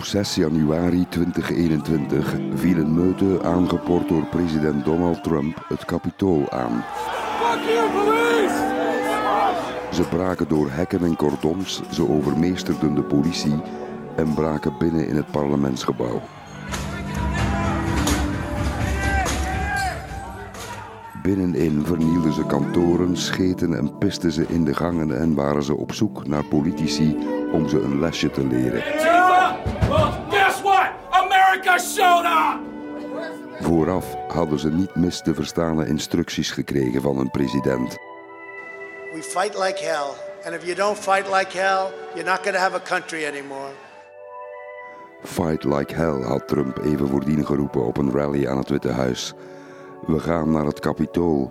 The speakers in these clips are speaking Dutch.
Op 6 januari 2021 viel een meute aangeport door president Donald Trump het Capitool aan. Ze braken door hekken en cordons, ze overmeesterden de politie en braken binnen in het parlementsgebouw. Binnenin vernielden ze kantoren, scheten en pisten ze in de gangen en waren ze op zoek naar politici om ze een lesje te leren. Vooraf hadden ze niet mis te verstaande instructies gekregen van een president. We fight like hell. And if you don't fight like hell, you're not going to have a country anymore. Fight like hell had Trump even voordien geroepen op een rally aan het Witte Huis. We gaan naar het Capitool.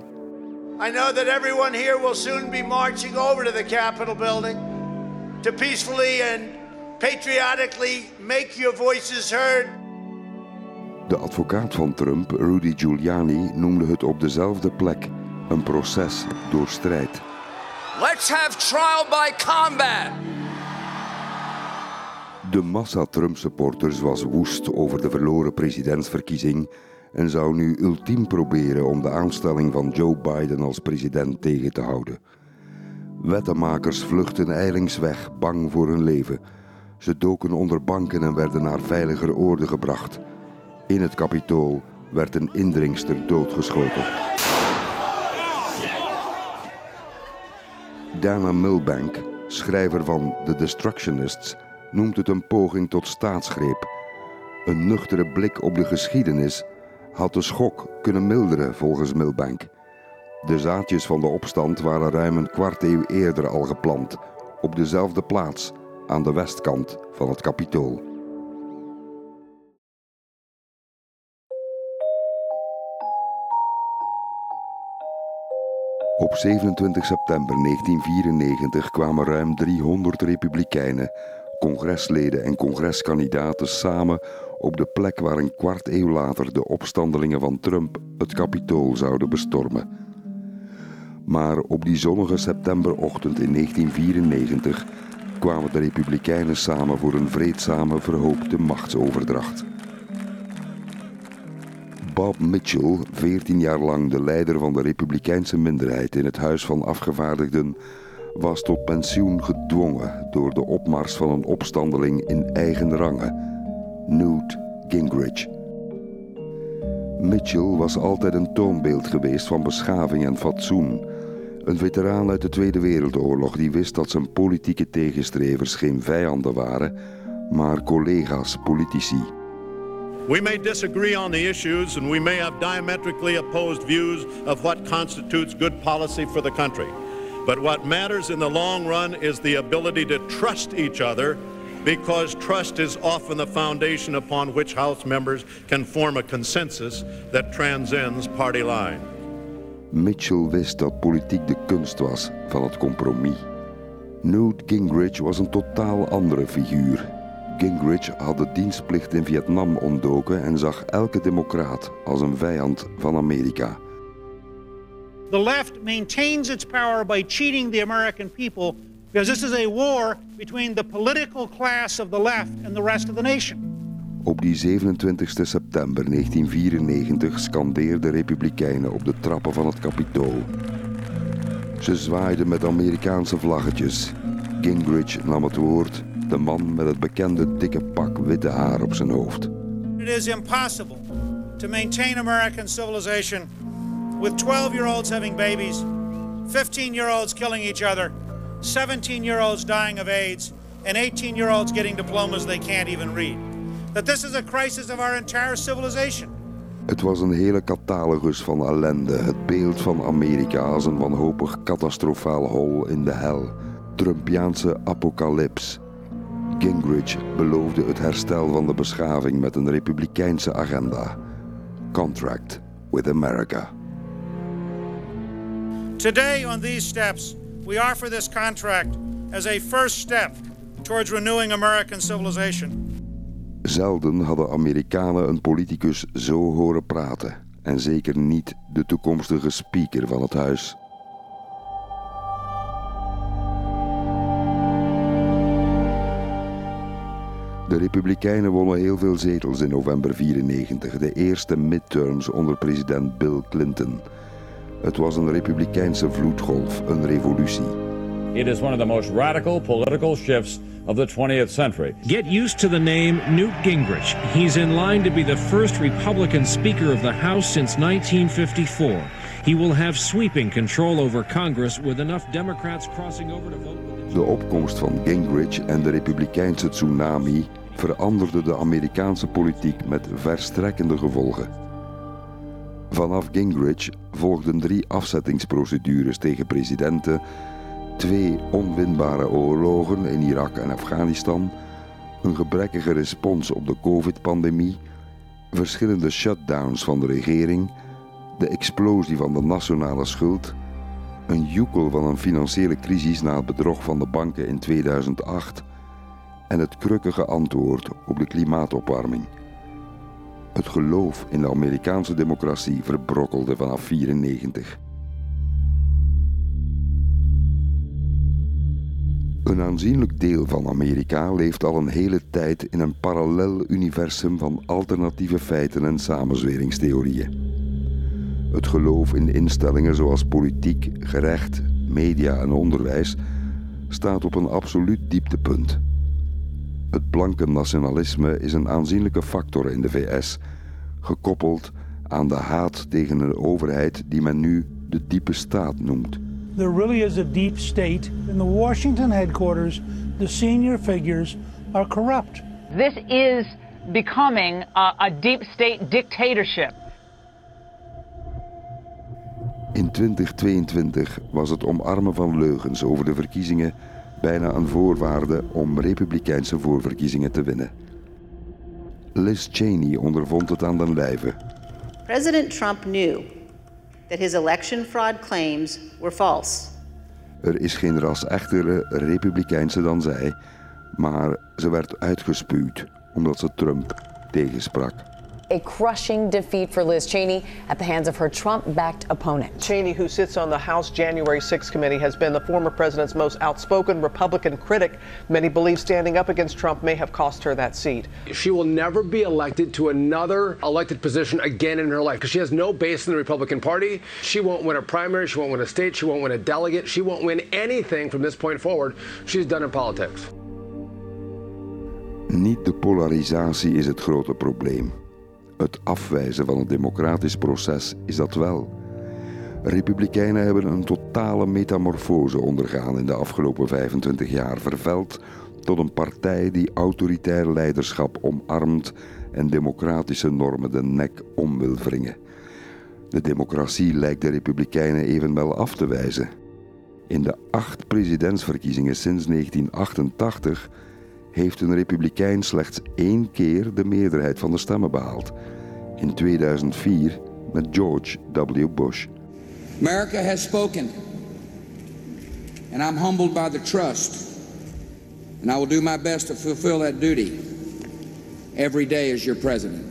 I know that everyone here will soon be marching over to the Capitol building to peacefully and patriotically make your voices heard. De advocaat van Trump, Rudy Giuliani, noemde het op dezelfde plek een proces door strijd. Let's have trial by combat! De massa Trump-supporters was woest over de verloren presidentsverkiezing en zou nu ultiem proberen om de aanstelling van Joe Biden als president tegen te houden. Wettenmakers vluchtten eilings weg, bang voor hun leven. Ze doken onder banken en werden naar veiligere oorden gebracht. In het kapitool werd een indringster doodgeschoten. Dana Milbank, schrijver van The Destructionists, noemt het een poging tot staatsgreep. Een nuchtere blik op de geschiedenis had de schok kunnen milderen volgens Milbank. De zaadjes van de opstand waren ruim een kwart eeuw eerder al geplant, op dezelfde plaats, aan de westkant van het kapitool. Op 27 september 1994 kwamen ruim 300 republikeinen, congresleden en congreskandidaten samen op de plek waar een kwart eeuw later de opstandelingen van Trump het kapitool zouden bestormen. Maar op die zonnige septemberochtend in 1994 kwamen de republikeinen samen voor een vreedzame verhoopte machtsoverdracht. Bob Mitchell, 14 jaar lang de leider van de republikeinse minderheid in het Huis van Afgevaardigden, was tot pensioen gedwongen door de opmars van een opstandeling in eigen rangen, Newt Gingrich. Mitchell was altijd een toonbeeld geweest van beschaving en fatsoen. Een veteraan uit de Tweede Wereldoorlog die wist dat zijn politieke tegenstrevers geen vijanden waren, maar collega's, politici. We may disagree on the issues and we may have diametrically opposed views of what constitutes good policy for the country. But what matters in the long run is the ability to trust each other because trust is often the foundation upon which House members can form a consensus that transcends party line. Mitchell wist dat politiek de kunst was van het compromis. Newt Gingrich was een totaal andere figuur. Gingrich had de dienstplicht in Vietnam ontdoken en zag elke democraat als een vijand van Amerika. The left maintains its power by cheating the American people because this is a war between the political class of the left and the rest of the nation. Op die 27 september 1994 scandeerden republikeinen op de trappen van het Capitool. Ze zwaaiden met Amerikaanse vlaggetjes. Gingrich nam het woord, de man met het bekende dikke pak witte haar op zijn hoofd. It is impossible to maintain American civilization with 12 year olds having babies, 15 year olds killing each other, 17 year olds dying of AIDS, and 18 year olds getting diplomas they can't even read. That this is a crisis of our entire civilization. Het was een hele catalogus van ellende, het beeld van Amerika als een wanhopig catastrofaal hol in de hel. Trumpiaanse apocalyps. Gingrich beloofde het herstel van de beschaving met een republikeinse agenda. Contract with America. Today, on these steps, we offer this contract as a first step towards renewing American civilization. Zelden hadden Amerikanen een politicus zo horen praten. En zeker niet de toekomstige speaker van het huis. De Republikeinen wonnen heel veel zetels in november 94, de eerste midterms onder president Bill Clinton. Het was een republikeinse vloedgolf, een revolutie. It is one of the most radical political shifts of the 20th century. Get used to the name Newt Gingrich. He's in line to be the first Republican Speaker of the House since 1954. He will have sweeping control over Congress with enough Democrats crossing over to vote with De opkomst van Gingrich en de republikeinse tsunami veranderde de Amerikaanse politiek met verstrekkende gevolgen. Vanaf Gingrich volgden drie afzettingsprocedures tegen presidenten, twee onwinbare oorlogen in Irak en Afghanistan, een gebrekkige respons op de COVID-pandemie, verschillende shutdowns van de regering, de explosie van de nationale schuld, een joekel van een financiële crisis na het bedrog van de banken in 2008 en het krukkige antwoord op de klimaatopwarming. Het geloof in de Amerikaanse democratie verbrokkelde vanaf 94. Een aanzienlijk deel van Amerika leeft al een hele tijd in een parallel universum van alternatieve feiten en samenzweringstheorieën. Het geloof in instellingen zoals politiek, gerecht, media en onderwijs staat op een absoluut dieptepunt. Het blanke nationalisme is een aanzienlijke factor in de VS, gekoppeld aan de haat tegen een overheid die men nu de diepe staat noemt. There really is a deep state. In the Washington headquarters, the senior figures are corrupt. This is becoming a, a deep state dictatorship. In 2022 was het omarmen van leugens over de verkiezingen bijna een voorwaarde om republikeinse voorverkiezingen te winnen. Liz Cheney ondervond het aan den lijve. President Trump knew that his election fraud claims were false. Er is geen ras echtere republikeinse dan zij, maar ze werd uitgespuwd omdat ze Trump tegensprak. A crushing defeat for Liz Cheney at the hands of her Trump backed opponent. Cheney, who sits on the House January 6 committee, has been the former president's most outspoken Republican critic. Many believe standing up against Trump may have cost her that seat. She will never be elected to another elected position again in her life because she has no base in the Republican Party. She won't win a primary, she won't win a state, she won't win a delegate, she won't win anything from this point forward. She's done in politics. Niet de polarisatie is het grote probleem. Het afwijzen van het democratisch proces is dat wel. Republikeinen hebben een totale metamorfose ondergaan in de afgelopen 25 jaar, verveld tot een partij die autoritair leiderschap omarmt en democratische normen de nek om wil wringen. De democratie lijkt de Republikeinen evenwel af te wijzen. In de acht presidentsverkiezingen sinds 1988 heeft een republikein slechts één keer de meerderheid van de stemmen behaald. In 2004 met George W. Bush. America has spoken. And I'm humbled by the trust. And I will do my best to fulfill that duty every day as your president.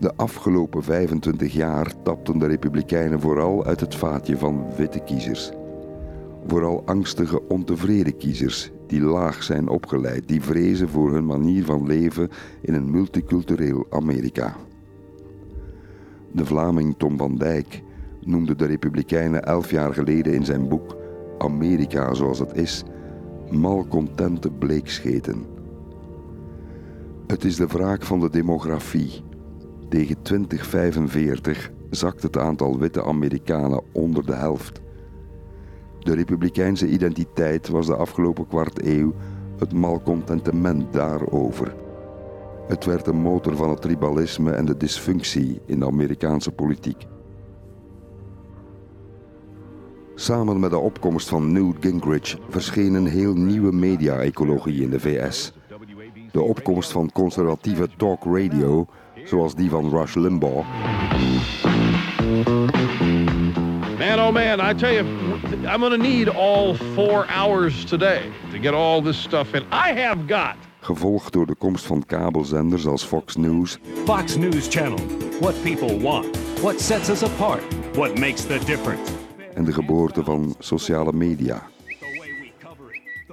De afgelopen 25 jaar tapten de Republikeinen vooral uit het vaatje van witte kiezers. Vooral angstige, ontevreden kiezers die laag zijn opgeleid, die vrezen voor hun manier van leven in een multicultureel Amerika. De Vlaming Tom van Dijk noemde de Republikeinen elf jaar geleden in zijn boek Amerika zoals het is, malcontente bleekscheten. Het is de wraak van de demografie. Tegen 2045 zakt het aantal witte Amerikanen onder de helft. De republikeinse identiteit was de afgelopen kwart eeuw het malcontentement daarover. Het werd de motor van het tribalisme en de dysfunctie in de Amerikaanse politiek. Samen met de opkomst van Newt Gingrich verscheen een heel nieuwe media-ecologie in de VS. De opkomst van conservatieve talk radio, zoals die van Rush Limbaugh. Oh man, I tell you, I'm going to need all four hours today to get all this stuff in. I have got. Gevolgd door de komst van kabelzenders als Fox News. Fox News Channel. What people want. What sets us apart. What makes the difference. En de geboorte van sociale media.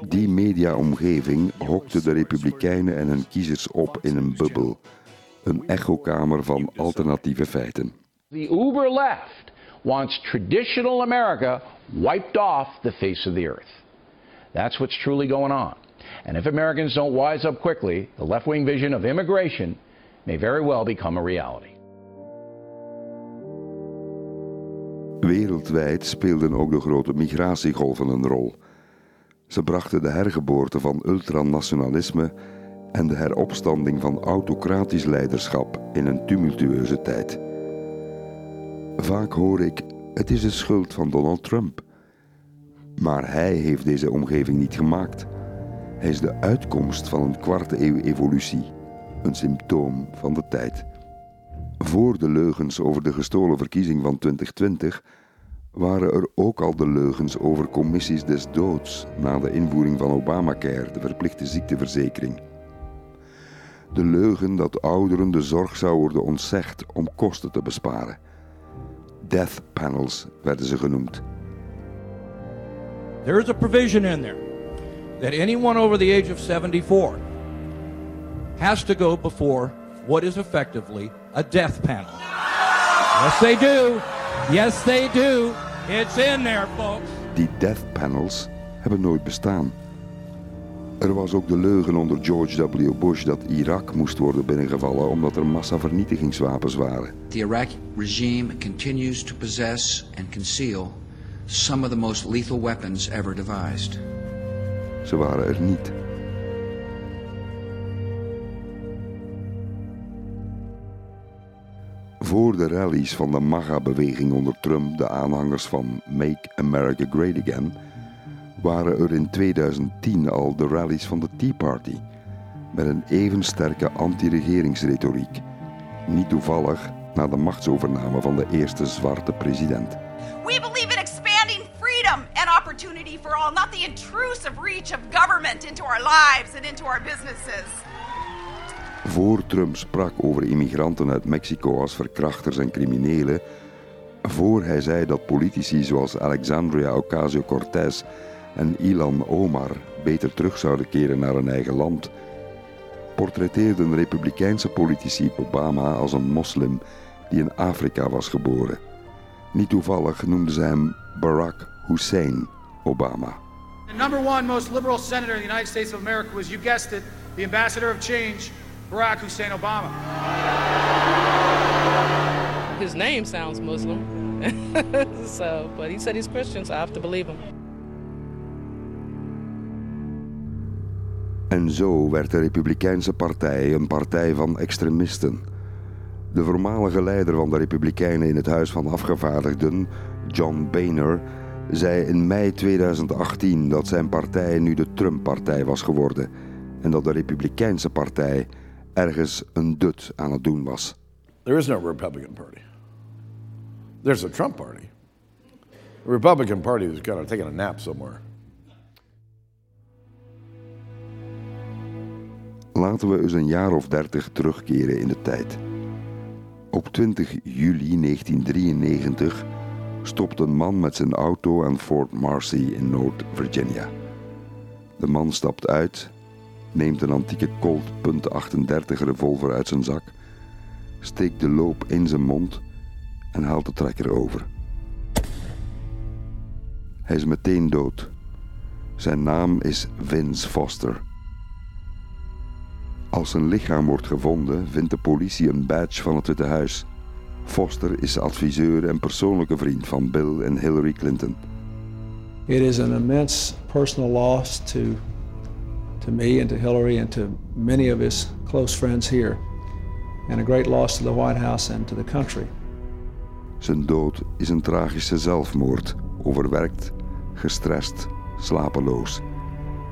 Die mediaomgeving hokte de Republikeinen en hun kiezers op in een bubbel. Een echokamer van alternatieve feiten. The uber left wants traditional America wiped off the face of the earth. That's what's truly going on. And if Americans don't wise up quickly, the left wing vision of immigration may very well become a reality. Wereldwijd speelden ook de grote migratiegolven een rol. Ze brachten de hergeboorte van ultranationalisme en de heropstanding van autocratisch leiderschap in een tumultueuze tijd. Vaak hoor ik: het is de schuld van Donald Trump. Maar hij heeft deze omgeving niet gemaakt. Hij is de uitkomst van een kwarte eeuw evolutie, een symptoom van de tijd. Voor de leugens over de gestolen verkiezing van 2020 waren er ook al de leugens over commissies des doods na de invoering van Obamacare, de verplichte ziekteverzekering. De leugen dat ouderen de zorg zou worden ontzegd om kosten te besparen. Death panels werden ze genoemd. There is a provision in there that anyone over the age of 74 has to go before what is effectively a death panel. Yes, they do. Yes, they do. It's in there, folks. Die death panels hebben nooit bestaan. Er was ook de leugen onder George W. Bush dat Irak moest worden binnengevallen omdat er massavernietigingswapens waren. The Iraqi regime continues to possess and conceal some of the most lethal weapons ever devised. Ze waren er niet. Voor de rallies van de MAGA-beweging onder Trump, de aanhangers van Make America Great Again, waren er in 2010 al de rallies van de Tea Party, met een even sterke anti-regeringsretoriek. Niet toevallig na de machtsovername van de eerste zwarte president. We believe in expanding freedom and opportunity for all, not the intrusive reach of government into our lives and into our businesses. Voor Trump sprak over immigranten uit Mexico als verkrachters en criminelen, voor hij zei dat politici zoals Alexandria Ocasio-Cortez en Ilan Omar beter terug zouden keren naar hun eigen land, portretteerden republikeinse politici Obama als een moslim die in Afrika was geboren. Niet toevallig noemden ze hem Barack Hussein Obama. The number one most liberal senator in the United States of America was, you guessed it, the ambassador of change, Barack Hussein Obama. His name sounds Muslim. so, but he said he's Christian, so I have to believe him. En zo werd de Republikeinse Partij een partij van extremisten. De voormalige leider van de Republikeinen in het Huis van Afgevaardigden, John Boehner, zei in mei 2018 dat zijn partij nu de Trump-partij was geworden en dat de Republikeinse Partij ergens een dut aan het doen was. There is no Republican Party. There's a Trump Party. The Republican Party is kind of taking a nap somewhere. Laten we eens een jaar of dertig terugkeren in de tijd. Op 20 juli 1993 stopt een man met zijn auto aan Fort Marcy in Noord-Virginia. De man stapt uit, neemt een antieke Colt .38 revolver uit zijn zak, steekt de loop in zijn mond en haalt de trekker over. Hij is meteen dood. Zijn naam is Vince Foster. Als zijn lichaam wordt gevonden, vindt de politie een badge van het Witte Huis. Foster is adviseur en persoonlijke vriend van Bill en Hillary Clinton. It is an immense personal loss to, to me and to Hillary and to many of his close friends here, and a great loss to the White House and to the country. Zijn dood is een tragische zelfmoord, overwerkt, gestrest, slapeloos.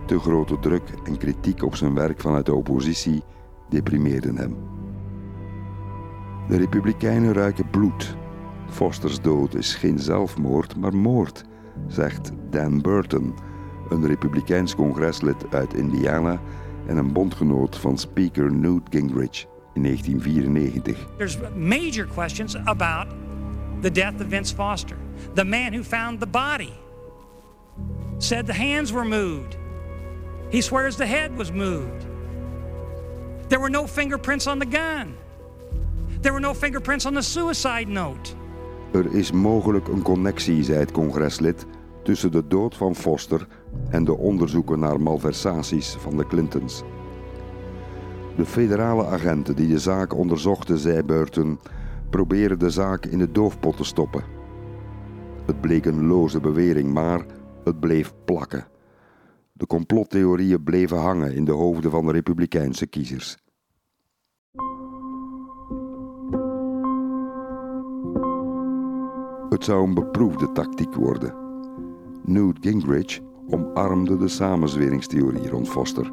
Te grote druk en kritiek op zijn werk vanuit de oppositie deprimeerden hem. De Republikeinen ruiken bloed. Fosters dood is geen zelfmoord, maar moord, zegt Dan Burton, een Republikeins congreslid uit Indiana en een bondgenoot van Speaker Newt Gingrich in 1994. There's major questions about the death of Vince Foster, the man who found the body. Said the hands were moved. He swears the head was moved. There were no fingerprints on the gun. There were no fingerprints on the suicide note. Er is mogelijk een connectie, zei het congreslid, tussen de dood van Foster en de onderzoeken naar malversaties van de Clintons. De federale agenten die de zaak onderzochten, zei Burton, proberen de zaak in de doofpot te stoppen. Het bleek een loze bewering, maar het bleef plakken. De complottheorieën bleven hangen in de hoofden van de Republikeinse kiezers. Het zou een beproefde tactiek worden. Newt Gingrich omarmde de samenzweringstheorie rond Foster.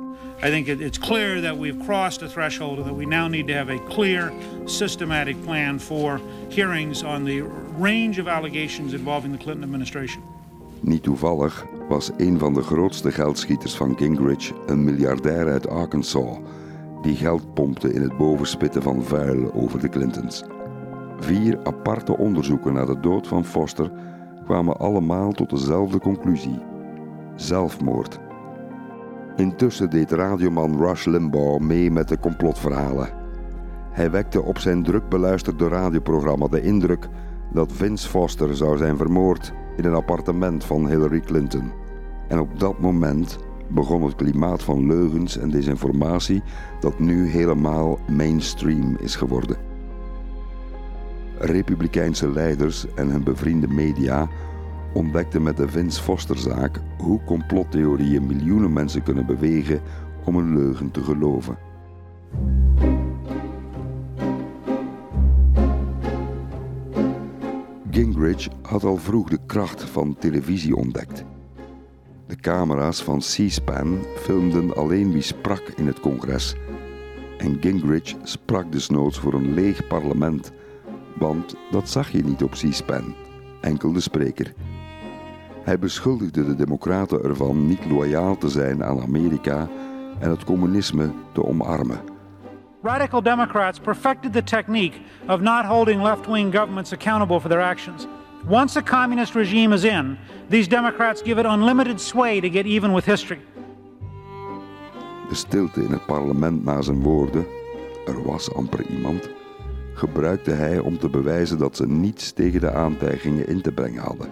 I think it's clear that we've crossed a threshold and that we now need to have a clear, systematic plan for hearings on the range of allegations involving the Clinton administration. Niet toevallig was een van de grootste geldschieters van Gingrich een miljardair uit Arkansas, die geld pompte in het bovenspitten van vuil over de Clintons. Vier aparte onderzoeken naar de dood van Foster kwamen allemaal tot dezelfde conclusie: zelfmoord. Intussen deed radioman Rush Limbaugh mee met de complotverhalen. Hij wekte op zijn druk beluisterde radioprogramma de indruk dat Vince Foster zou zijn vermoord in een appartement van Hillary Clinton. En op dat moment begon het klimaat van leugens en desinformatie dat nu helemaal mainstream is geworden. Republikeinse leiders en hun bevriende media ontdekten met de Vince Foster-zaak hoe complottheorieën miljoenen mensen kunnen bewegen om een leugen te geloven. Gingrich had al vroeg de kracht van televisie ontdekt. De camera's van C-SPAN filmden alleen wie sprak in het congres. En Gingrich sprak desnoods voor een leeg parlement, want dat zag je niet op C-SPAN, enkel de spreker. Hij beschuldigde de Democraten ervan niet loyaal te zijn aan Amerika en het communisme te omarmen. Radical Democrats perfected the technique of not holding left wing governments accountable for their actions. Once a communist regime is in, these Democrats give it unlimited sway to get even with history. De stilte in het parlement na zijn woorden, er was amper iemand, gebruikte hij om te bewijzen dat ze niets tegen de aantijgingen in te brengen hadden.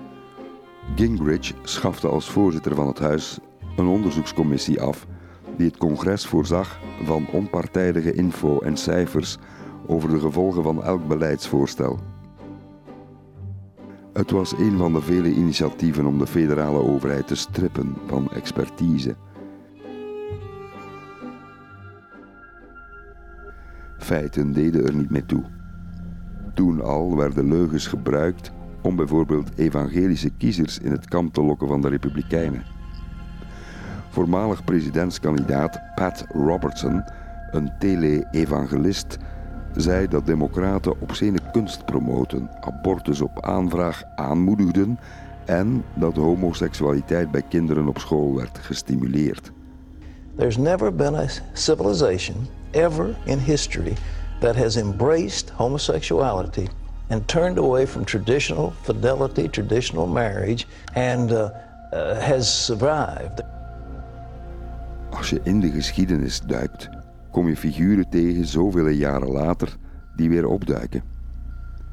Gingrich schafte als voorzitter van het huis een onderzoekscommissie af die het congres voorzag van onpartijdige info en cijfers over de gevolgen van elk beleidsvoorstel. Het was een van de vele initiatieven om de federale overheid te strippen van expertise. Feiten deden er niet mee toe. Toen al werden leugens gebruikt om bijvoorbeeld evangelische kiezers in het kamp te lokken van de Republikeinen. Voormalig presidentskandidaat Pat Robertson, een tele-evangelist, zei dat democraten obscene kunst promoten, abortus op aanvraag aanmoedigden en dat homoseksualiteit bij kinderen op school werd gestimuleerd. There's never been a civilization ever in history that has embraced homosexuality and turned away from traditional fidelity, traditional marriage, and uh, uh, has survived. Als je in de geschiedenis duikt, kom je figuren tegen zoveel jaren later die weer opduiken.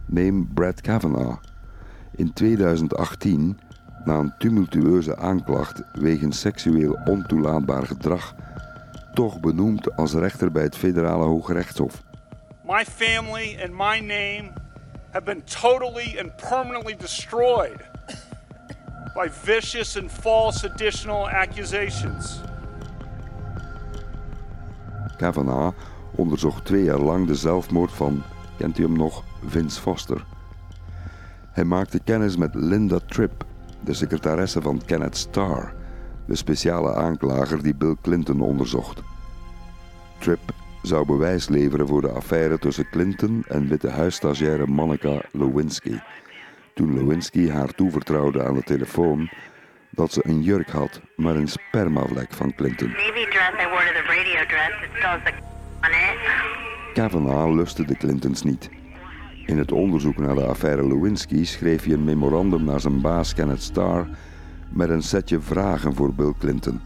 Neem Brad Kavanaugh. In 2018, na een tumultueuze aanklacht wegens seksueel ontoelaatbaar gedrag, toch benoemd als rechter bij het federale Hooggerechtshof. My family and my name have been totally and permanently destroyed by vicious and false additional accusations. Kavanaugh onderzocht twee jaar lang de zelfmoord van, kent u hem nog, Vince Foster. Hij maakte kennis met Linda Tripp, de secretaresse van Kenneth Starr, de speciale aanklager die Bill Clinton onderzocht. Tripp zou bewijs leveren voor de affaire tussen Clinton en Witte Huisstagiaire Monica Lewinsky. Toen Lewinsky haar toevertrouwde aan de telefoon dat ze een jurk had, maar een spermavlek van Clinton. Navy dress I wore to the radio dress. It still has the on it. Kavanaugh lustte de Clintons niet. In het onderzoek naar de affaire Lewinsky schreef hij een memorandum naar zijn baas Kenneth Starr met een setje vragen voor Bill Clinton.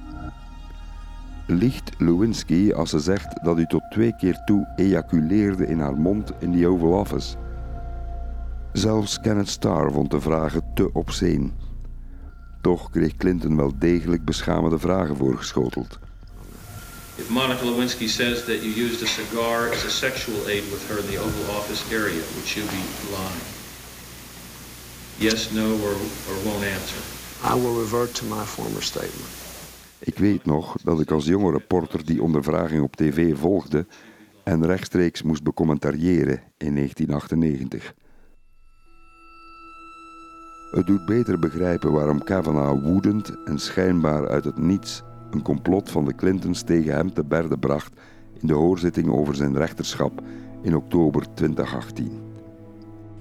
Liegt Lewinsky als ze zegt dat u tot twee keer toe ejaculeerde in haar mond in die Oval Office? Zelfs Kenneth Starr vond de vragen te obscene. Toch kreeg Clinton wel degelijk beschamende vragen voorgeschoteld. If Monica Lewinsky says that you used a cigar as a sexual aid with her in the Oval Office area, would you be lying? Yes, no, or, or won't answer? I will revert to my former statement. Ik weet nog dat ik als jonge reporter die ondervraging op tv volgde en rechtstreeks moest becommentariëren in 1998. Het doet beter begrijpen waarom Kavanaugh woedend en schijnbaar uit het niets een complot van de Clintons tegen hem te berde bracht in de hoorzitting over zijn rechterschap in oktober 2018.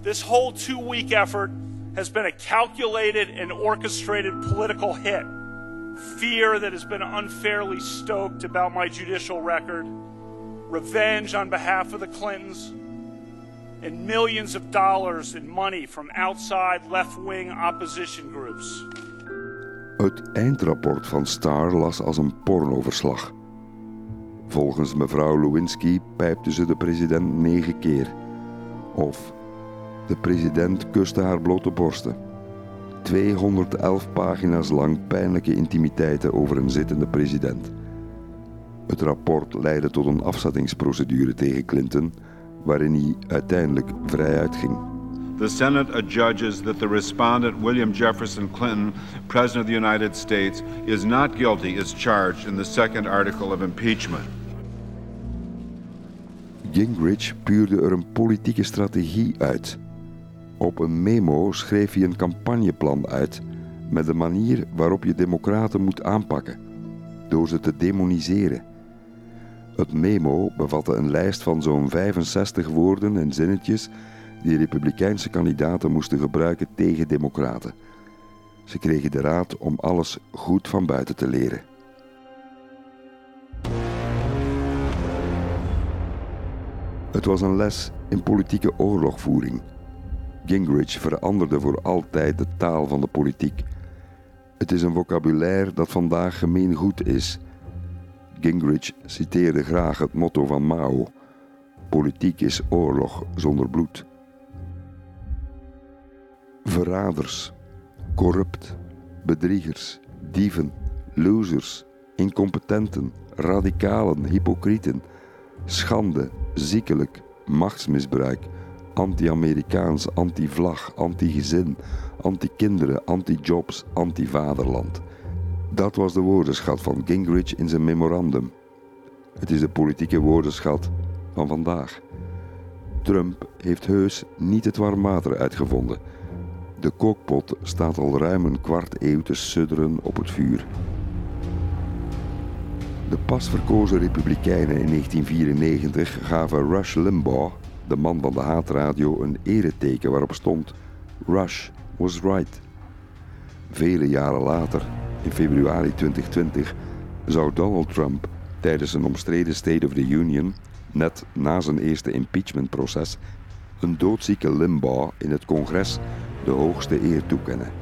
This whole two-week effort has been a calculated and orchestrated political hit. Fear that has been unfairly stoked about my judicial record, revenge on behalf of the Clintons, and millions of dollars in money from outside left-wing opposition groups. Het eindrapport van Starr las als een pornoverslag. Volgens mevrouw Lewinsky pijpte ze de president negen keer. Of de president kuste haar blote borsten. 211 pagina's lang pijnlijke intimiteiten over een zittende president. Het rapport leidde tot een afzettingsprocedure tegen Clinton, waarin hij uiteindelijk vrij uitging. The Senate adjudges that the respondent, William Jefferson Clinton, President of the United States, is not guilty as charged in the second article of impeachment. Gingrich puurde er een politieke strategie uit. Op een memo schreef hij een campagneplan uit met de manier waarop je democraten moet aanpakken, door ze te demoniseren. Het memo bevatte een lijst van zo'n 65 woorden en zinnetjes die republikeinse kandidaten moesten gebruiken tegen democraten. Ze kregen de raad om alles goed van buiten te leren. Het was een les in politieke oorlogvoering. Gingrich veranderde voor altijd de taal van de politiek. Het is een vocabulaire dat vandaag gemeengoed is. Gingrich citeerde graag het motto van Mao: Politiek is oorlog zonder bloed. Verraders, corrupt, bedriegers, dieven, losers, incompetenten, radicalen, hypocrieten, schande, ziekelijk, machtsmisbruik, anti-Amerikaans, anti-vlag, anti-gezin, anti-kinderen, anti-jobs, anti-vaderland. Dat was de woordenschat van Gingrich in zijn memorandum. Het is de politieke woordenschat van vandaag. Trump heeft heus niet het warm water uitgevonden. De kookpot staat al ruim een kwart eeuw te sudderen op het vuur. De pas verkozen republikeinen in 1994 gaven Rush Limbaugh, de man van de haatradio, een ereteken waarop stond Rush was right. Vele jaren later, in februari 2020, zou Donald Trump tijdens een omstreden State of the Union, net na zijn eerste impeachmentproces, een doodzieke Limbaugh in het congres de hoogste eer toekennen: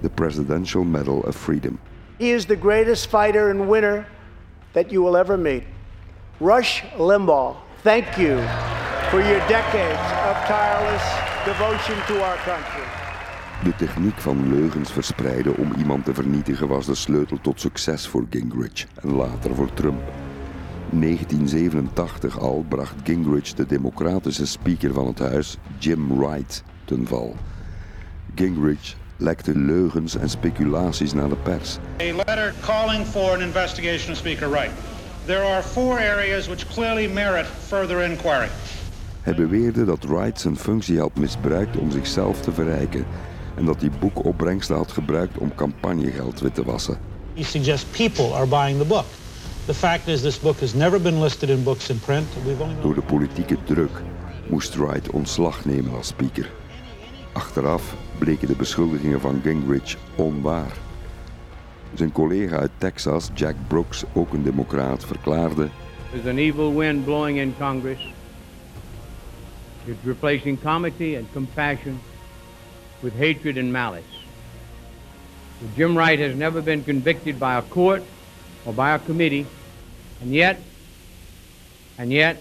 de Presidential Medal of Freedom. He is the greatest fighter and winner that you will ever meet. Rush Limbaugh, thank you for your decades of tireless devotion to our country. De techniek van leugens verspreiden om iemand te vernietigen was de sleutel tot succes voor Gingrich en later voor Trump. 1987 al bracht Gingrich de democratische speaker van het huis, Jim Wright, ten val. Gingrich lekte leugens en speculaties naar de pers. A letter calling for an investigation of Speaker Wright. There are four areas which clearly merit further inquiry. Hij beweerde dat Wright zijn functie had misbruikt om zichzelf te verrijken en dat hij boekopbrengsten had gebruikt om campagnegeld wit te wassen. He suggests people are buying the book. The fact is this book has never been listed in books in print. We've only Door de politieke druk moest Wright ontslag nemen als speaker. Achteraf bleken de beschuldigingen van Gingrich onwaar. Zijn collega uit Texas, Jack Brooks, ook een democraat, verklaarde... There's an evil wind blowing in Congress. It's replacing comity and compassion with hatred and malice. Jim Wright has never been convicted by a court or by a committee And yet, and yet,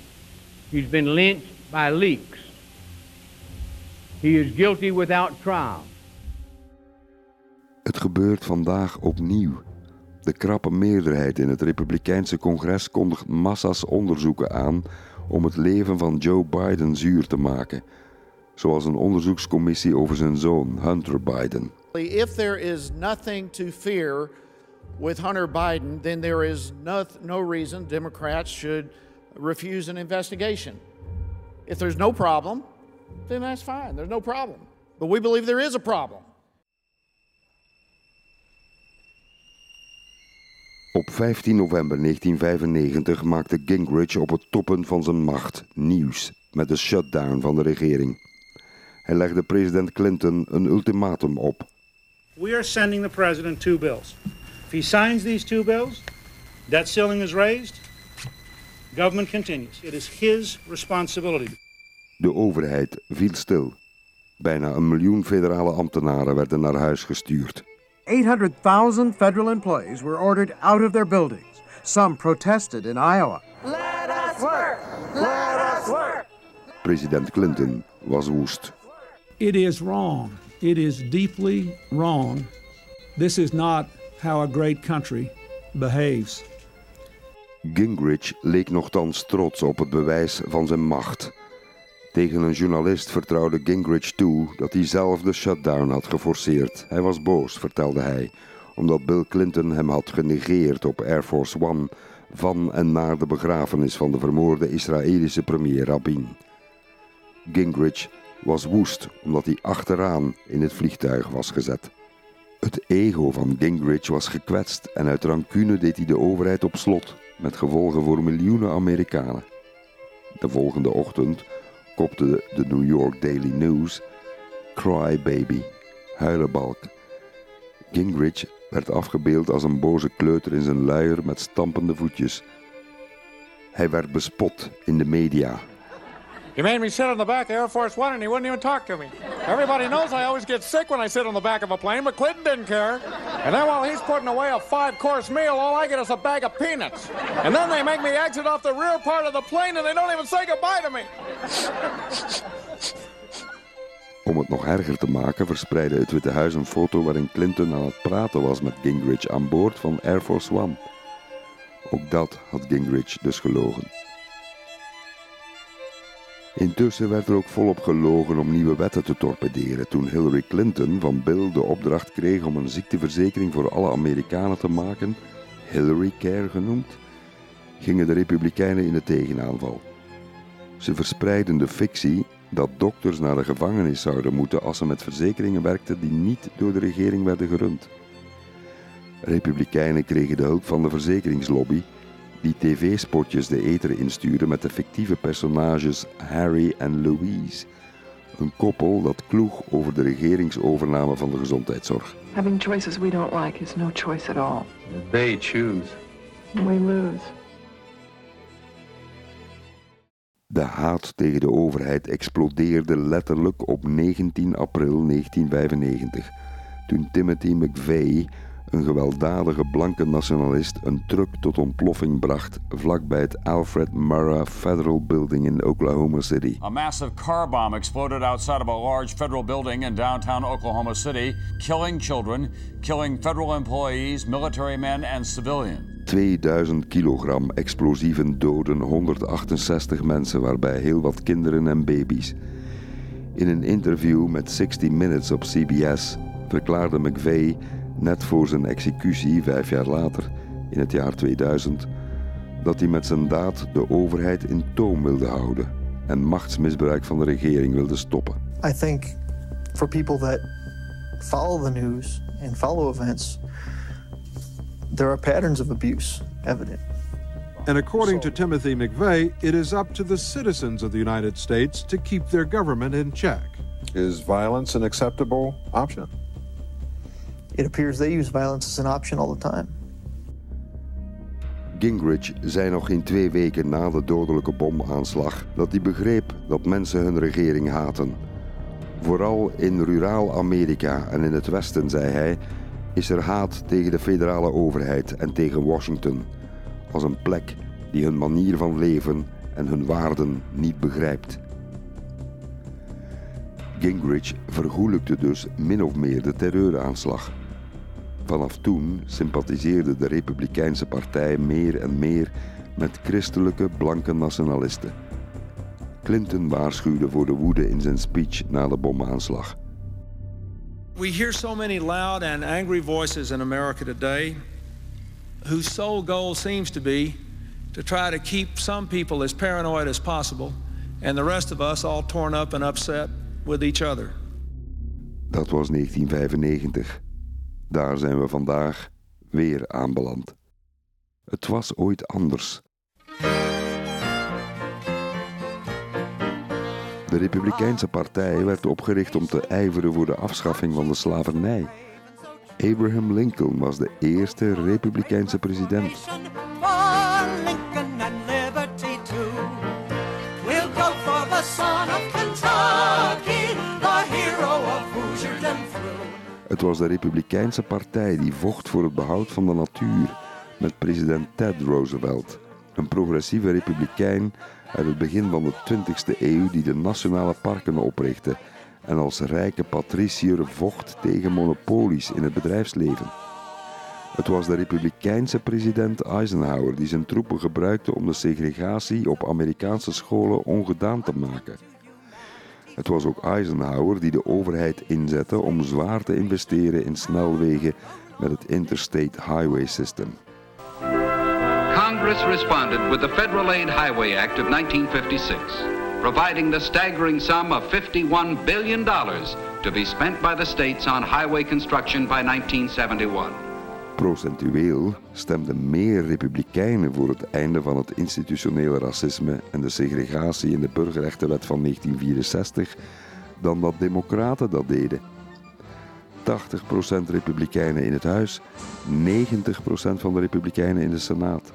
he's been lynched by leaks. He is guilty without trial. Het gebeurt vandaag opnieuw. De krappe meerderheid in het Republikeinse congres kondigt massa's onderzoeken aan om het leven van Joe Biden zuur te maken, zoals een onderzoekscommissie over zijn zoon Hunter Biden. If there is nothing to fear with Hunter Biden, then there is no, no reason Democrats should refuse an investigation. If there's no problem, then that's fine. There's no problem. But we believe there is a problem. Op 15 november 1995 maakte Gingrich op het toppen van zijn macht nieuws met de shutdown van de regering. Hij legde president Clinton een ultimatum op. We are sending the president two bills. If he signs these two bills, debt ceiling is raised, government continues. It is his responsibility. De overheid viel stil. Bijna een miljoen federale ambtenaren werden naar huis gestuurd. 800,000 federal employees were ordered out of their buildings. Some protested in Iowa. Let us work! Let us work! President Clinton was woest. It is wrong. It is deeply wrong. This is not how a great country behaves. Gingrich leek nogthans trots op het bewijs van zijn macht. Tegen een journalist vertrouwde Gingrich toe dat hij zelf de shutdown had geforceerd. Hij was boos, vertelde hij, omdat Bill Clinton hem had genegeerd op Air Force One van en naar de begrafenis van de vermoorde Israëlische premier Rabin. Gingrich was woest omdat hij achteraan in het vliegtuig was gezet. Het ego van Gingrich was gekwetst en uit rancune deed hij de overheid op slot, met gevolgen voor miljoenen Amerikanen. De volgende ochtend kopte de New York Daily News Cry Baby, huilenbalk. Gingrich werd afgebeeld als een boze kleuter in zijn luier met stampende voetjes. Hij werd bespot in de media. He made me sit on the back of Air Force One and he wouldn't even talk to me. Everybody knows I always get sick when I sit on the back of a plane, but Clinton didn't care. And then while he's putting away a five-course meal, all I get is a bag of peanuts. And then they make me exit off the rear part of the plane and they don't even say goodbye to me. Om het nog erger te maken verspreidde het Witte Huis een foto waarin Clinton aan het praten was met Gingrich aan boord van Air Force One. Ook dat had Gingrich dus gelogen. Intussen werd er ook volop gelogen om nieuwe wetten te torpederen toen Hillary Clinton van Bill de opdracht kreeg om een ziekteverzekering voor alle Amerikanen te maken, Hillary Care genoemd, gingen de Republikeinen in de tegenaanval. Ze verspreidden de fictie dat dokters naar de gevangenis zouden moeten als ze met verzekeringen werkten die niet door de regering werden gerund. Republikeinen kregen de hulp van de verzekeringslobby die tv-spotjes de ether instuurde met de fictieve personages Harry en Louise. Een koppel dat kloeg over de regeringsovername van de gezondheidszorg. Having choices we don't like is no choice at all. They choose. We lose. De haat tegen de overheid explodeerde letterlijk op 19 april 1995, toen Timothy McVeigh een gewelddadige blanke nationalist een truck tot ontploffing bracht vlakbij het Alfred Murrah Federal Building in Oklahoma City. A massive car bomb exploded outside of a large federal building in downtown Oklahoma City, killing children, killing federal employees, military men and civilians. 2000 kilogram explosieven doden 168 mensen, waarbij heel wat kinderen en baby's. In een interview met 60 Minutes op CBS verklaarde McVeigh net voor zijn executie, vijf jaar later, in het jaar 2000, dat hij met zijn daad de overheid in toom wilde houden en machtsmisbruik van de regering wilde stoppen. I think for people that follow the news and follow events, there are patterns of abuse evident. And according to Timothy McVeigh, it is up to the citizens of the United States to keep their government in check. Is violence an acceptable option? It appears they use violence as an option all the time. Gingrich zei nog geen twee weken na de dodelijke bomaanslag dat hij begreep dat mensen hun regering haten. Vooral in ruraal Amerika en in het Westen, zei hij, is er haat tegen de federale overheid en tegen Washington, als een plek die hun manier van leven en hun waarden niet begrijpt. Gingrich vergoelijkte dus min of meer de terreuraanslag. Vanaf toen sympathiseerde de Republikeinse Partij meer en meer met christelijke blanke nationalisten. Clinton waarschuwde voor de woede in zijn speech na de bomaanslag. We hear so many loud and angry voices in America today whose sole goal seems to be to try to keep some people as paranoid as possible and the rest of us all torn up and upset with each other. Dat was 1995. Daar zijn we vandaag weer aanbeland. Het was ooit anders. De Republikeinse Partij werd opgericht om te ijveren voor de afschaffing van de slavernij. Abraham Lincoln was de eerste Republikeinse president. Het was de Republikeinse Partij die vocht voor het behoud van de natuur met president Ted Roosevelt, een progressieve republikein uit het begin van de 20e eeuw die de nationale parken oprichtte en als rijke patriciër vocht tegen monopolies in het bedrijfsleven. Het was de republikeinse president Eisenhower die zijn troepen gebruikte om de segregatie op Amerikaanse scholen ongedaan te maken. Het was ook Eisenhower die de overheid inzette om zwaar te investeren in snelwegen met het Interstate Highway System. Congress responded with the Federal Aid Highway Act of 1956, providing the staggering sum of $51 billion to be spent by the states on highway construction by 1971. Procentueel stemden meer Republikeinen voor het einde van het institutionele racisme en de segregatie in de Burgerrechtenwet van 1964 dan dat Democraten dat deden. 80% Republikeinen in het Huis, 90% van de Republikeinen in de Senaat.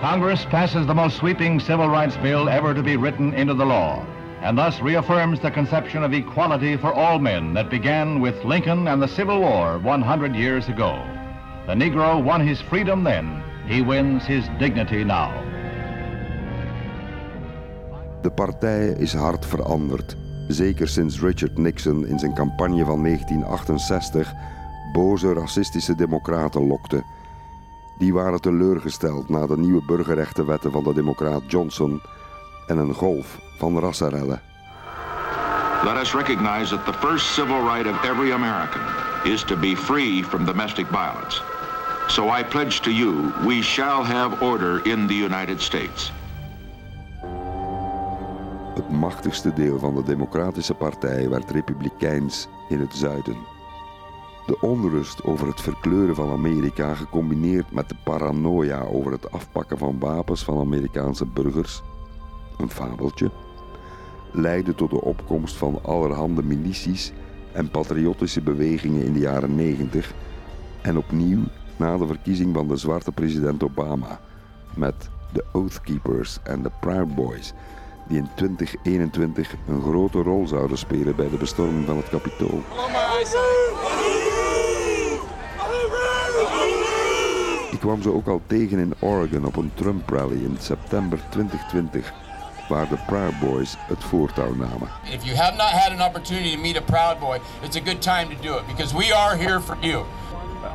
Congress passes the most sweeping civil rights bill ever to be written into the law, and thus reaffirms the conception of equality for all men that began with Lincoln and the Civil War 100 years ago. The Negro won his freedom then, he wins his dignity now. De partij is hard veranderd, zeker sinds Richard Nixon in zijn campagne van 1968 boze racistische democraten lokte. Die waren teleurgesteld na de nieuwe burgerrechtenwetten van de democraat Johnson en een golf van rassenrellen. Let us recognize that the first civil right of every American is to be free from domestic violence. So I pledge to you, we shall have order in the United States. Het machtigste deel van de Democratische Partij werd republikeins in het zuiden. De onrust over het verkleuren van Amerika, gecombineerd met de paranoia over het afpakken van wapens van Amerikaanse burgers, een fabeltje, leidde tot de opkomst van allerhande milities en patriotische bewegingen in de jaren 90 en opnieuw na de verkiezing van de zwarte president Obama met de Oath Keepers en de Proud Boys, die in 2021 een grote rol zouden spelen bij de bestorming van het Capitool. Ik kwam ze ook al tegen in Oregon op een Trump rally in september 2020, waar de Proud Boys het voortouw namen. If you have not had an opportunity to meet a Proud Boy, it's a good time to do it because we are here for you.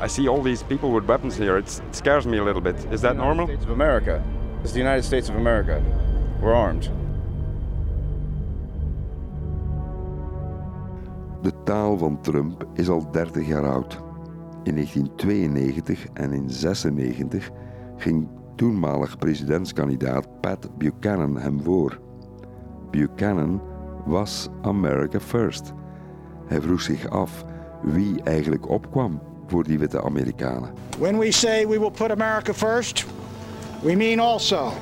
I see all these people with weapons here. It's, it scares me a little bit. Is that normal? States of America. It's the United States of America. We're armed. De taal van Trump is al 30 jaar oud. In 1992 en in 1996 ging toenmalig presidentskandidaat Pat Buchanan hem voor. Buchanan was America First. Hij vroeg zich af wie eigenlijk opkwam voor die witte Amerikanen. When we say we will put America first, we mean also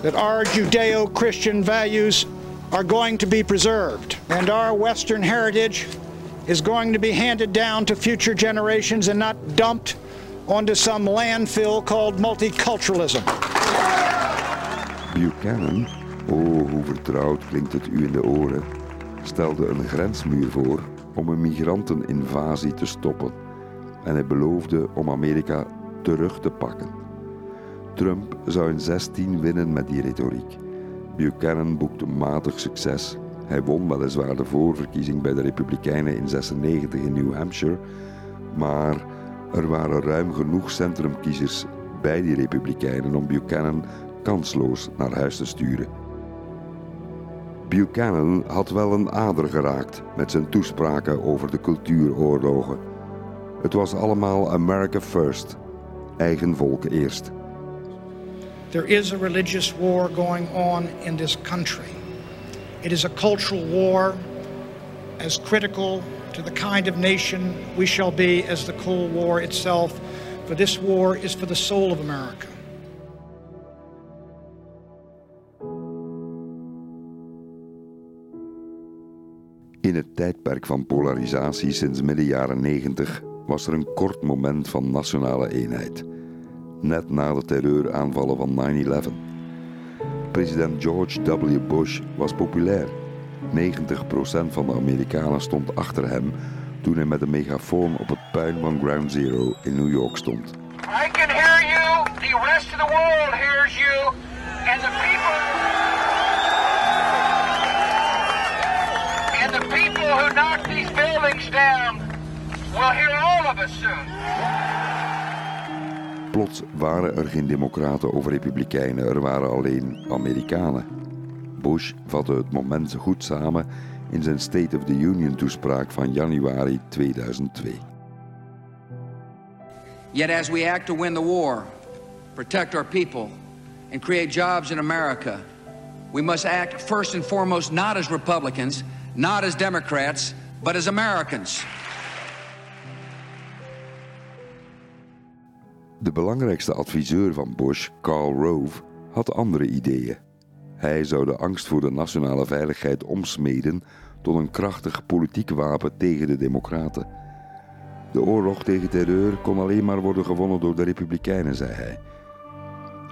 that our Judeo Christian values are going to be preserved, and our Western heritage is going to be handed down to future generations and not dumped onto some landfill called multiculturalism. Buchanan, oh hoe vertrouwd klinkt het u in de oren, stelde een grensmuur voor om een migranteninvasie te stoppen en hij beloofde om Amerika terug te pakken. Trump zou in 16 winnen met die retoriek. Buchanan boekte matig succes. Hij won weliswaar de voorverkiezing bij de Republikeinen in 96 in New Hampshire, maar er waren ruim genoeg centrumkiezers bij die Republikeinen om Buchanan kansloos naar huis te sturen. Buchanan had wel een ader geraakt met zijn toespraken over de cultuuroorlogen. Het was allemaal America first, eigen volk eerst. There is a religious war going on in this country. It is a cultural war as critical to the kind of nation we shall be as the Cold War itself. For this war is for the soul of America. In het tijdperk van polarisatie sinds midden jaren 90 was er een kort moment van nationale eenheid. Net na de terreuraanvallen van 9-11. President George W. Bush was populair. 90% van de Amerikanen stond achter hem toen hij met een megafoon op het puin van Ground Zero in New York stond. I can hear you, the rest of the world hears you, and the people and the people who knock these buildings down will hear all of us soon. Plots waren er geen democraten of republikeinen, er waren alleen Amerikanen. Bush vatte het moment goed samen in zijn State of the Union toespraak van januari 2002. Yet, as we act to win the war, protect our people, and create jobs in America, we must act first and foremost not as Republicans, not as Democrats, but as Americans. De belangrijkste adviseur van Bush, Karl Rove, had andere ideeën. Hij zou de angst voor de nationale veiligheid omsmeden tot een krachtig politiek wapen tegen de Democraten. De oorlog tegen terreur kon alleen maar worden gewonnen door de Republikeinen, zei hij.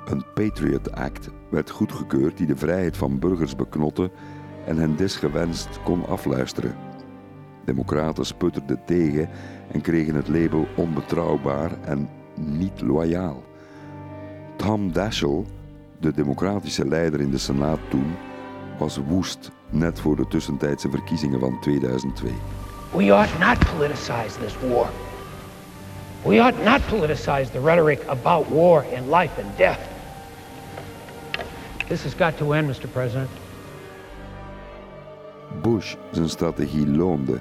Een Patriot Act werd goedgekeurd die de vrijheid van burgers beknotte en hen desgewenst kon afluisteren. Democraten sputterden tegen en kregen het label onbetrouwbaar en niet loyaal. Tom Daschle, de democratische leider in de Senaat toen, was woest net voor de tussentijdse verkiezingen van 2002. We ought not politicize this war. We ought not politicize the rhetoric about war and life and death. This has got to end, Mr. President. Bush zijn strategie loonde.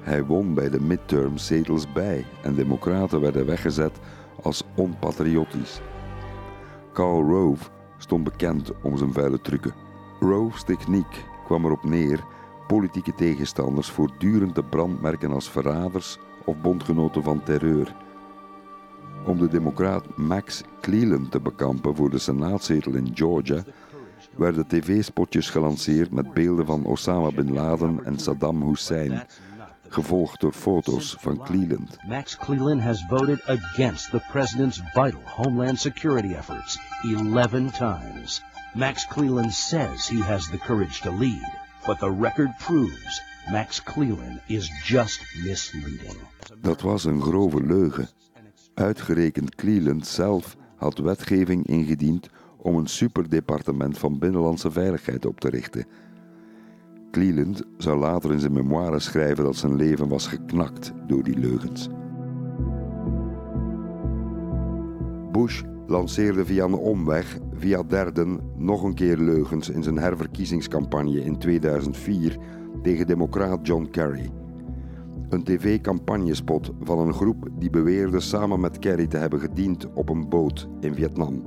Hij won bij de midterm zetels bij en democraten werden weggezet als onpatriotisch. Karl Rove stond bekend om zijn vuile trucken. Rove's techniek kwam erop neer politieke tegenstanders voortdurend te brandmerken als verraders of bondgenoten van terreur. Om de democraat Max Cleland te bekampen voor de senaatzetel in Georgia werden tv-spotjes gelanceerd met beelden van Osama bin Laden en Saddam Hussein, gevolgd door foto's van Cleland. Max Cleland has voted against the president's vital homeland security efforts 11 times. Max Cleland says he has the courage to lead, but the record proves Max Cleland is just misleading. Dat was een grove leugen. Uitgerekend Cleland zelf had wetgeving ingediend om een superdepartement van Binnenlandse Veiligheid op te richten. Cleland zou later in zijn memoires schrijven dat zijn leven was geknakt door die leugens. Bush lanceerde via een omweg, via derden, nog een keer leugens in zijn herverkiezingscampagne in 2004 tegen democraat John Kerry. Een tv-campagnespot van een groep die beweerde samen met Kerry te hebben gediend op een boot in Vietnam.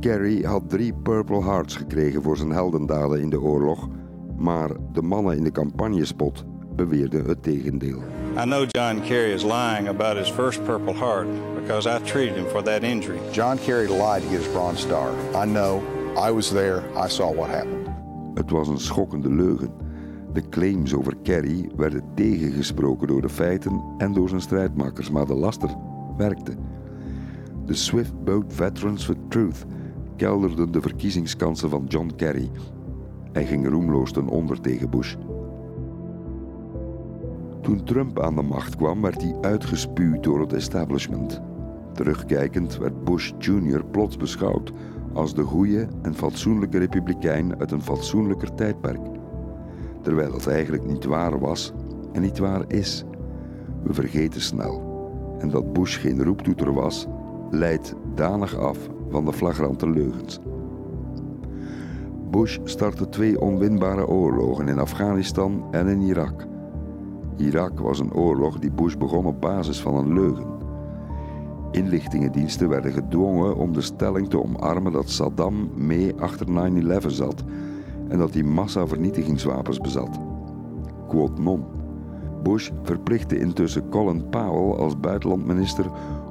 Kerry had drie Purple Hearts gekregen voor zijn heldendaden in de oorlog, maar de mannen in de campagnespot beweerden het tegendeel. I know John Kerry is lying about his first Purple Heart because I treated him for that injury. John Kerry lied to get his Bronze Star. I know. I was there. I saw what happened. Het was een schokkende leugen. De claims over Kerry werden tegengesproken door de feiten en door zijn strijdmakers, maar de laster werkte. De Swift Boat Veterans for Truth kelderden de verkiezingskansen van John Kerry. Hij ging roemloos ten onder tegen Bush. Toen Trump aan de macht kwam, werd hij uitgespuwd door het establishment. Terugkijkend werd Bush Jr. plots beschouwd als de goede en fatsoenlijke republikein uit een fatsoenlijker tijdperk. Terwijl dat eigenlijk niet waar was en niet waar is. We vergeten snel. En dat Bush geen roeptoeter was, leidt danig af van de flagrante leugens. Bush startte twee onwinbare oorlogen in Afghanistan en in Irak. Irak was een oorlog die Bush begon op basis van een leugen. Inlichtingendiensten werden gedwongen om de stelling te omarmen dat Saddam mee achter 9-11 zat en dat hij massavernietigingswapens bezat. Quote non. Bush verplichtte intussen Colin Powell als buitenlandminister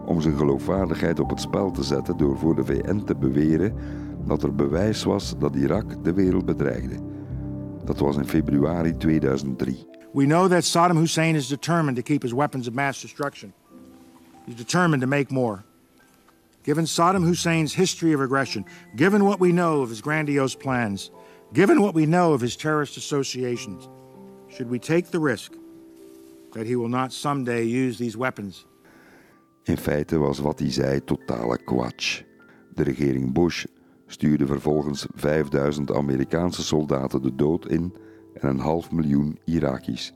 om zijn geloofwaardigheid op het spel te zetten door voor de VN te beweren dat er bewijs was dat Irak de wereld bedreigde. Dat was in februari 2003. We know that Saddam Hussein is determined to keep his weapons of mass destruction. He's determined to make more. Given Saddam Hussein's history of aggression, given what we know of his grandiose plans, given what we know of his terrorist associations, should we take the risk that he will not someday use these weapons? In feite was wat hij zei totale kwatsch. De regering Bush stuurde vervolgens 5000 Amerikaanse soldaten de dood in en een half miljoen Irakisch.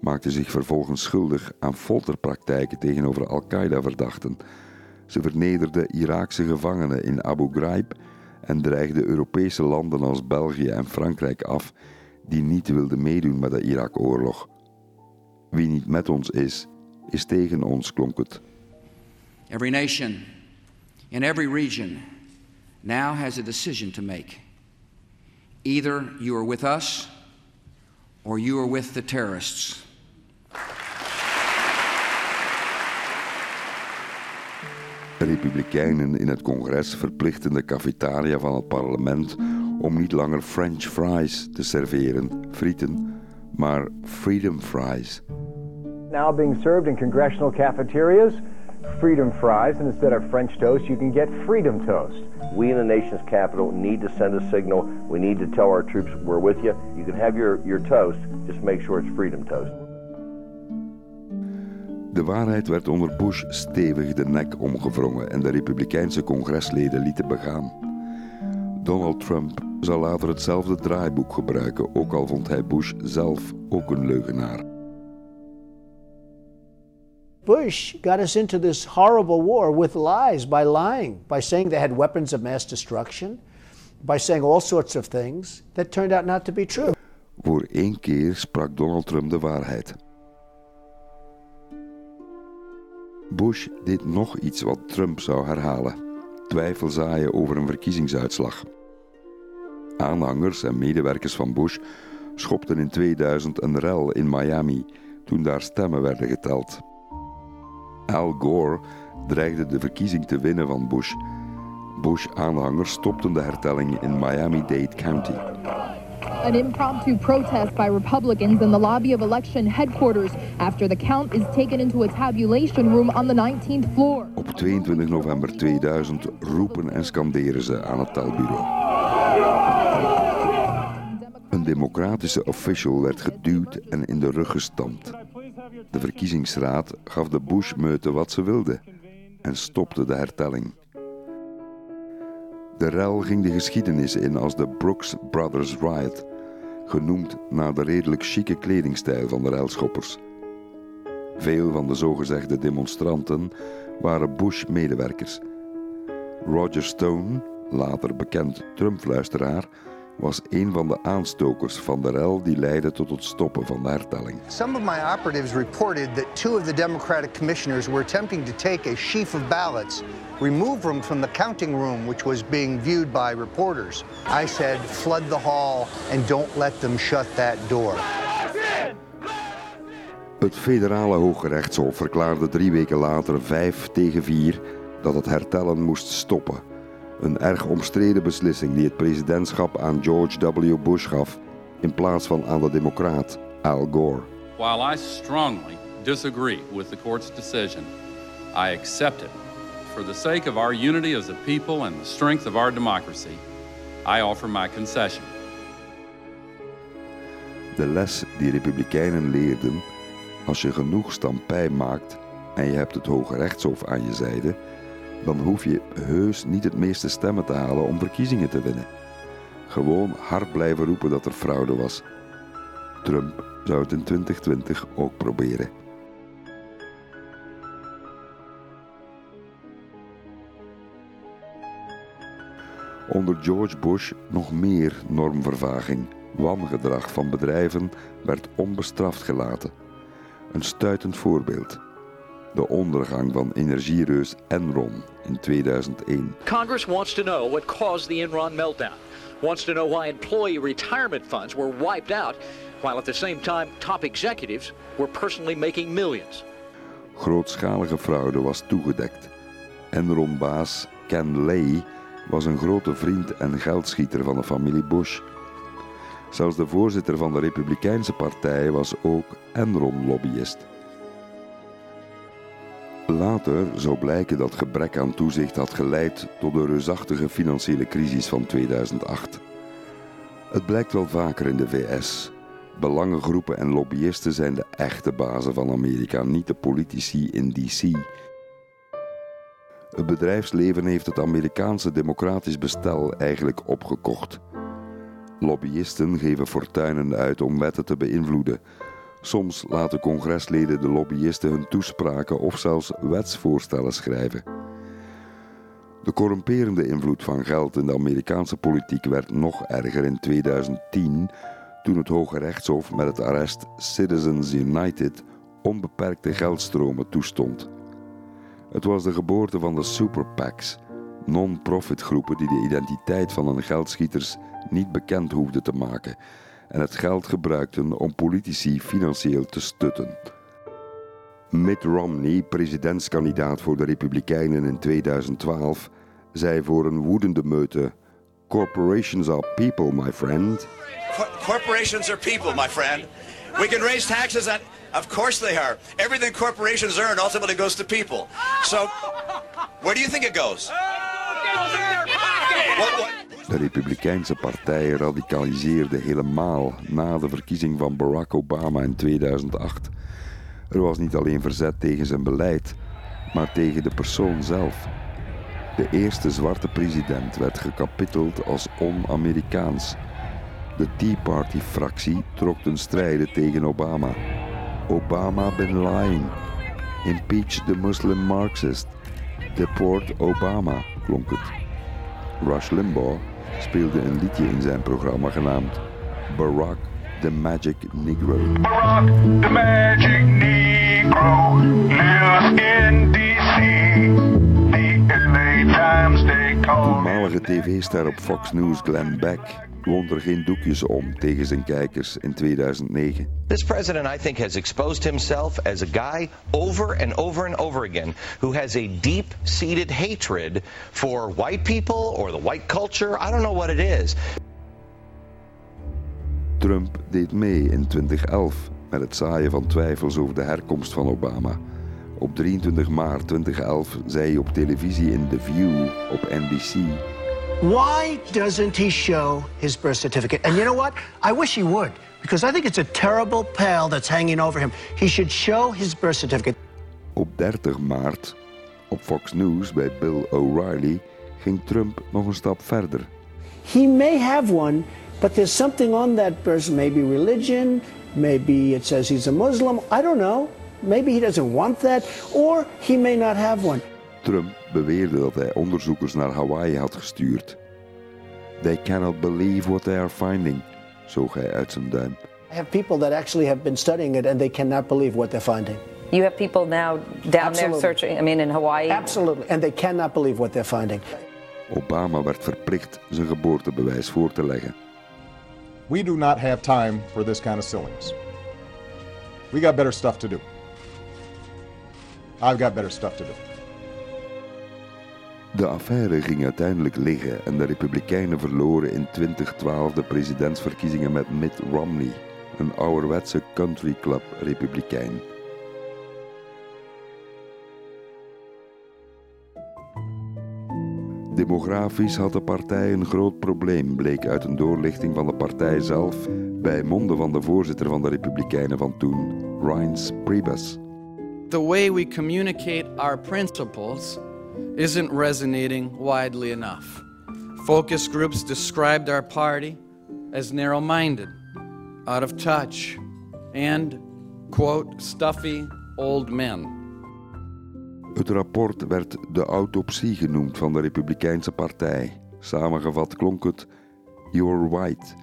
Maakte zich vervolgens schuldig aan folterpraktijken tegenover Al-Qaeda-verdachten. Ze vernederde Iraakse gevangenen in Abu Ghraib en dreigde Europese landen als België en Frankrijk af die niet wilden meedoen met de Irak-oorlog. Wie niet met ons is, is tegen ons, klonk het. Every nation in every region now has a decision to make. Either you are with us or you are with the terrorists. Republikeinen in het congres verplichten de cafetaria van het parlement om niet langer French fries te serveren, frieten, maar freedom fries. Now being served in congressional cafeterias, freedom fries, and instead of French toast, you can get freedom toast. We in the nation's capital need to send a signal. We need to tell our troops we're with you. You can have your, your toast, just make sure it's freedom toast. De waarheid werd onder Bush stevig de nek omgevrongen en de Republikeinse congresleden lieten begaan. Donald Trump zal later hetzelfde draaiboek gebruiken, ook al vond hij Bush zelf ook een leugenaar. Bush got us into this horrible war with lies by lying, by saying they had weapons of mass destruction, by saying all sorts of things that turned out not to be true. Voor één keer sprak Donald Trump de waarheid. Bush deed nog iets wat Trump zou herhalen: twijfel zaaien over een verkiezingsuitslag. Aanhangers en medewerkers van Bush schopten in 2000 een rel in Miami toen daar stemmen werden geteld. Al Gore dreigde de verkiezing te winnen van Bush. Bush-aanhangers stopten de hertelling in Miami-Dade County. An impromptu protest by Republicans in the lobby of election headquarters after the count is taken into a tabulation room on the 19th floor. Op 22 november 2000 roepen en scanderen ze aan het telbureau. Een democratische official werd geduwd en in de rug gestampt. De verkiezingsraad gaf de Bush-meute wat ze wilde en stopte de hertelling. De rel ging de geschiedenis in als de Brooks Brothers Riot, genoemd naar de redelijk chique kledingstijl van de relschoppers. Veel van de zogezegde demonstranten waren Bush-medewerkers. Roger Stone, later bekend Trump-luisteraar, was een van de aanstokers van de rel die leidde tot het stoppen van de hertelling. Some of my operatives reported that two of the Democratic commissioners were attempting to take a sheaf of ballots, remove them from the counting room, which was being viewed by reporters. I said, flood the hall and don't let them shut that door. Het federale Hooggerechtshof verklaarde drie weken later 5 tegen 4 dat het hertellen moest stoppen. Een erg omstreden beslissing die het presidentschap aan George W. Bush gaf in plaats van aan de democraat Al Gore. While I strongly disagree with the court's decision, I accept it. For the sake of our unity as a people and the strength of our democracy, I offer my concession. De les die republikeinen leerden, als je genoeg stampij maakt, en je hebt het Hoge Rechtshof aan je zijde, dan hoef je heus niet het meeste stemmen te halen om verkiezingen te winnen. Gewoon hard blijven roepen dat er fraude was. Trump zou het in 2020 ook proberen. Onder George Bush nog meer normvervaging. Wangedrag van bedrijven werd onbestraft gelaten. Een stuitend voorbeeld. De ondergang van energiereus Enron in 2001. Congress wants to know what caused the Enron meltdown. Wants to know why employee retirement funds were wiped out, while at the same time top executives were personally making millions. Grootschalige fraude was toegedekt. Enron-baas Ken Lay was een grote vriend en geldschieter van de familie Bush. Zelfs de voorzitter van de Republikeinse Partij was ook Enron-lobbyist. Later zou blijken dat gebrek aan toezicht had geleid tot de reusachtige financiële crisis van 2008. Het blijkt wel vaker in de VS. Belangengroepen en lobbyisten zijn de echte bazen van Amerika, niet de politici in DC. Het bedrijfsleven heeft het Amerikaanse democratisch bestel eigenlijk opgekocht. Lobbyisten geven fortuinen uit om wetten te beïnvloeden. Soms laten congresleden de lobbyisten hun toespraken of zelfs wetsvoorstellen schrijven. De corrumperende invloed van geld in de Amerikaanse politiek werd nog erger in 2010 toen het Hoge Rechtshof met het arrest Citizens United onbeperkte geldstromen toestond. Het was de geboorte van de Super PACs, non-profit groepen die de identiteit van hun geldschieters niet bekend hoefden te maken en het geld gebruikten om politici financieel te stutten. Mitt Romney, presidentskandidaat voor de Republikeinen in 2012, zei voor een woedende meute: Corporations are people, my friend. corporations are people, my friend. We can raise taxes on. Of course they are. Everything corporations earn ultimately goes to people. So, where do you think it goes? What, what? De Republikeinse partij radicaliseerde helemaal na de verkiezing van Barack Obama in 2008. Er was niet alleen verzet tegen zijn beleid, maar tegen de persoon zelf. De eerste zwarte president werd gekapiteld als on-Amerikaans. De Tea Party-fractie trok ten strijde tegen Obama. Obama been lying. Impeach the Muslim Marxist. Deport Obama, klonk het. Rush Limbaugh speelde een liedje in zijn programma genaamd Barack the Magic Negro. Barack the Magic Negro lives in D.C. Toenmalige tv-ster op Fox News Glenn Beck wond er geen doekjes om tegen zijn kijkers in 2009. This president, I think, has exposed himself as a guy over and over and over again who has a deep seated hatred for white people or the white culture. I don't know what it is. Trump deed mee in 2011 met het zaaien van twijfels over de herkomst van Obama. Op 23 maart 2011 zei hij op televisie in The View op NBC Why doesn't he show his birth certificate? And you know what? I wish he would, because I think it's a terrible pale that's hanging over him. He should show his birth certificate. Op 30 maart, op Fox News bij Bill O'Reilly, ging Trump nog een stap verder. He may have one, but there's something on that person, maybe religion, maybe it says he's a Muslim, I don't know. Maybe he doesn't want that, or he may not have one. Trump beweerde dat hij onderzoekers naar Hawaii had gestuurd. They cannot believe what they are finding, zoog hij uit zijn duim. I have people that actually have been studying it and they cannot believe what they're finding. You have people now down Absolutely. there searching, I mean, in Hawaii. Absolutely, and they cannot believe what they're finding. Obama werd verplicht zijn geboortebewijs voor te leggen. We do not have time for this kind of silliness. We got better stuff to do. I've got better stuff to do. De affaire ging uiteindelijk liggen en de Republikeinen verloren in 2012 de presidentsverkiezingen met Mitt Romney, een ouderwetse country club republikein. Demografisch had de partij een groot probleem, bleek uit een doorlichting van de partij zelf bij monden van de voorzitter van de Republikeinen van toen, Reince Priebus. The way we communicate our principles isn't resonating widely enough. Focus groups described our party as narrow minded, out of touch, and, quote, stuffy old men. Het rapport werd de autopsie genoemd van de Republikeinse Partij. Samengevat klonk het: You're white,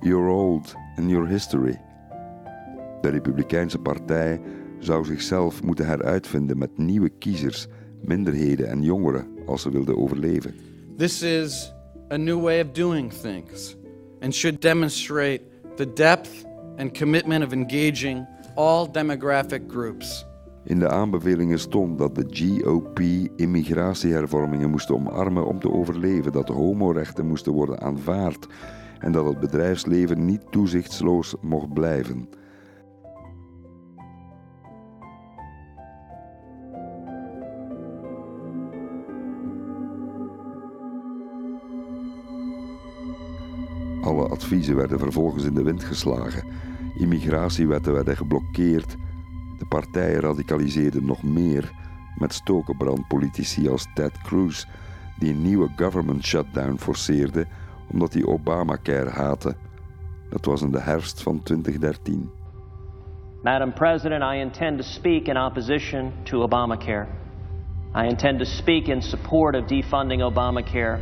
you're old and your history. De Republikeinse Partij zou zichzelf moeten heruitvinden met nieuwe kiezers, minderheden en jongeren als ze wilden overleven. This is a new way of doing things and should demonstrate the depth and commitment of engaging all demographic groups. In de aanbevelingen stond dat de GOP immigratiehervormingen moesten omarmen om te overleven, dat homorechten moesten worden aanvaard en dat het bedrijfsleven niet toezichtsloos mocht blijven. Alle adviezen werden vervolgens in de wind geslagen. Immigratiewetten werden geblokkeerd. De partij radicaliseerde nog meer met stokenbrandpolitici als Ted Cruz, die een nieuwe government shutdown forceerde omdat hij Obamacare haatte. Dat was in de herfst van 2013. Madam President, I intend to speak in opposition to Obamacare. I intend to speak in support of defunding Obamacare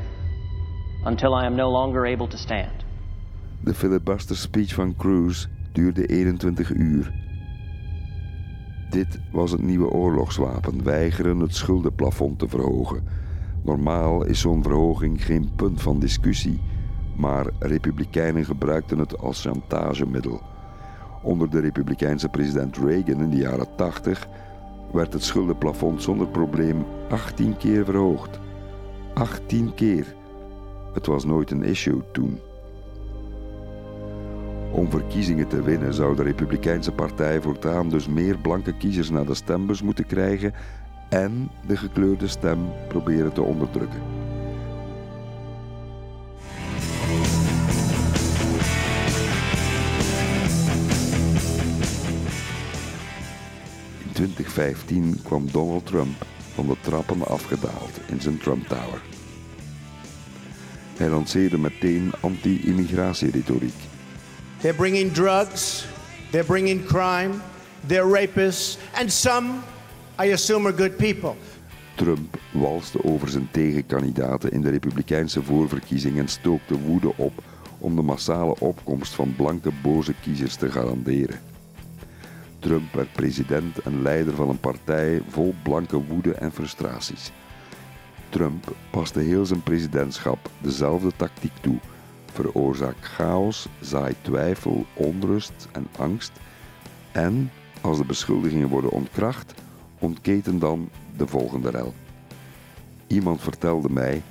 until I am no longer able to stand. De filibuster speech van Cruz duurde 21 uur. Dit was het nieuwe oorlogswapen: weigeren het schuldenplafond te verhogen. Normaal is zo'n verhoging geen punt van discussie, maar Republikeinen gebruikten het als chantagemiddel. Onder de Republikeinse president Reagan in de jaren 80 werd het schuldenplafond zonder probleem 18 keer verhoogd. 18 keer. Het was nooit een issue toen. Om verkiezingen te winnen zou de Republikeinse Partij voortaan dus meer blanke kiezers naar de stembus moeten krijgen en de gekleurde stem proberen te onderdrukken. In 2015 kwam Donald Trump van de trappen afgedaald in zijn Trump Tower. Hij lanceerde meteen anti-immigratieretoriek. They're bringing drugs, they're bringing crime, they're rapists, and some, I assume, are good people. Trump walste over zijn tegenkandidaten in de Republikeinse voorverkiezing en stookte woede op om de massale opkomst van blanke boze kiezers te garanderen. Trump werd president en leider van een partij vol blanke woede en frustraties. Trump paste heel zijn presidentschap dezelfde tactiek toe. Veroorzaak chaos, zaai twijfel, onrust en angst. En, als de beschuldigingen worden ontkracht, ontketen dan de volgende rel. Iemand vertelde mij: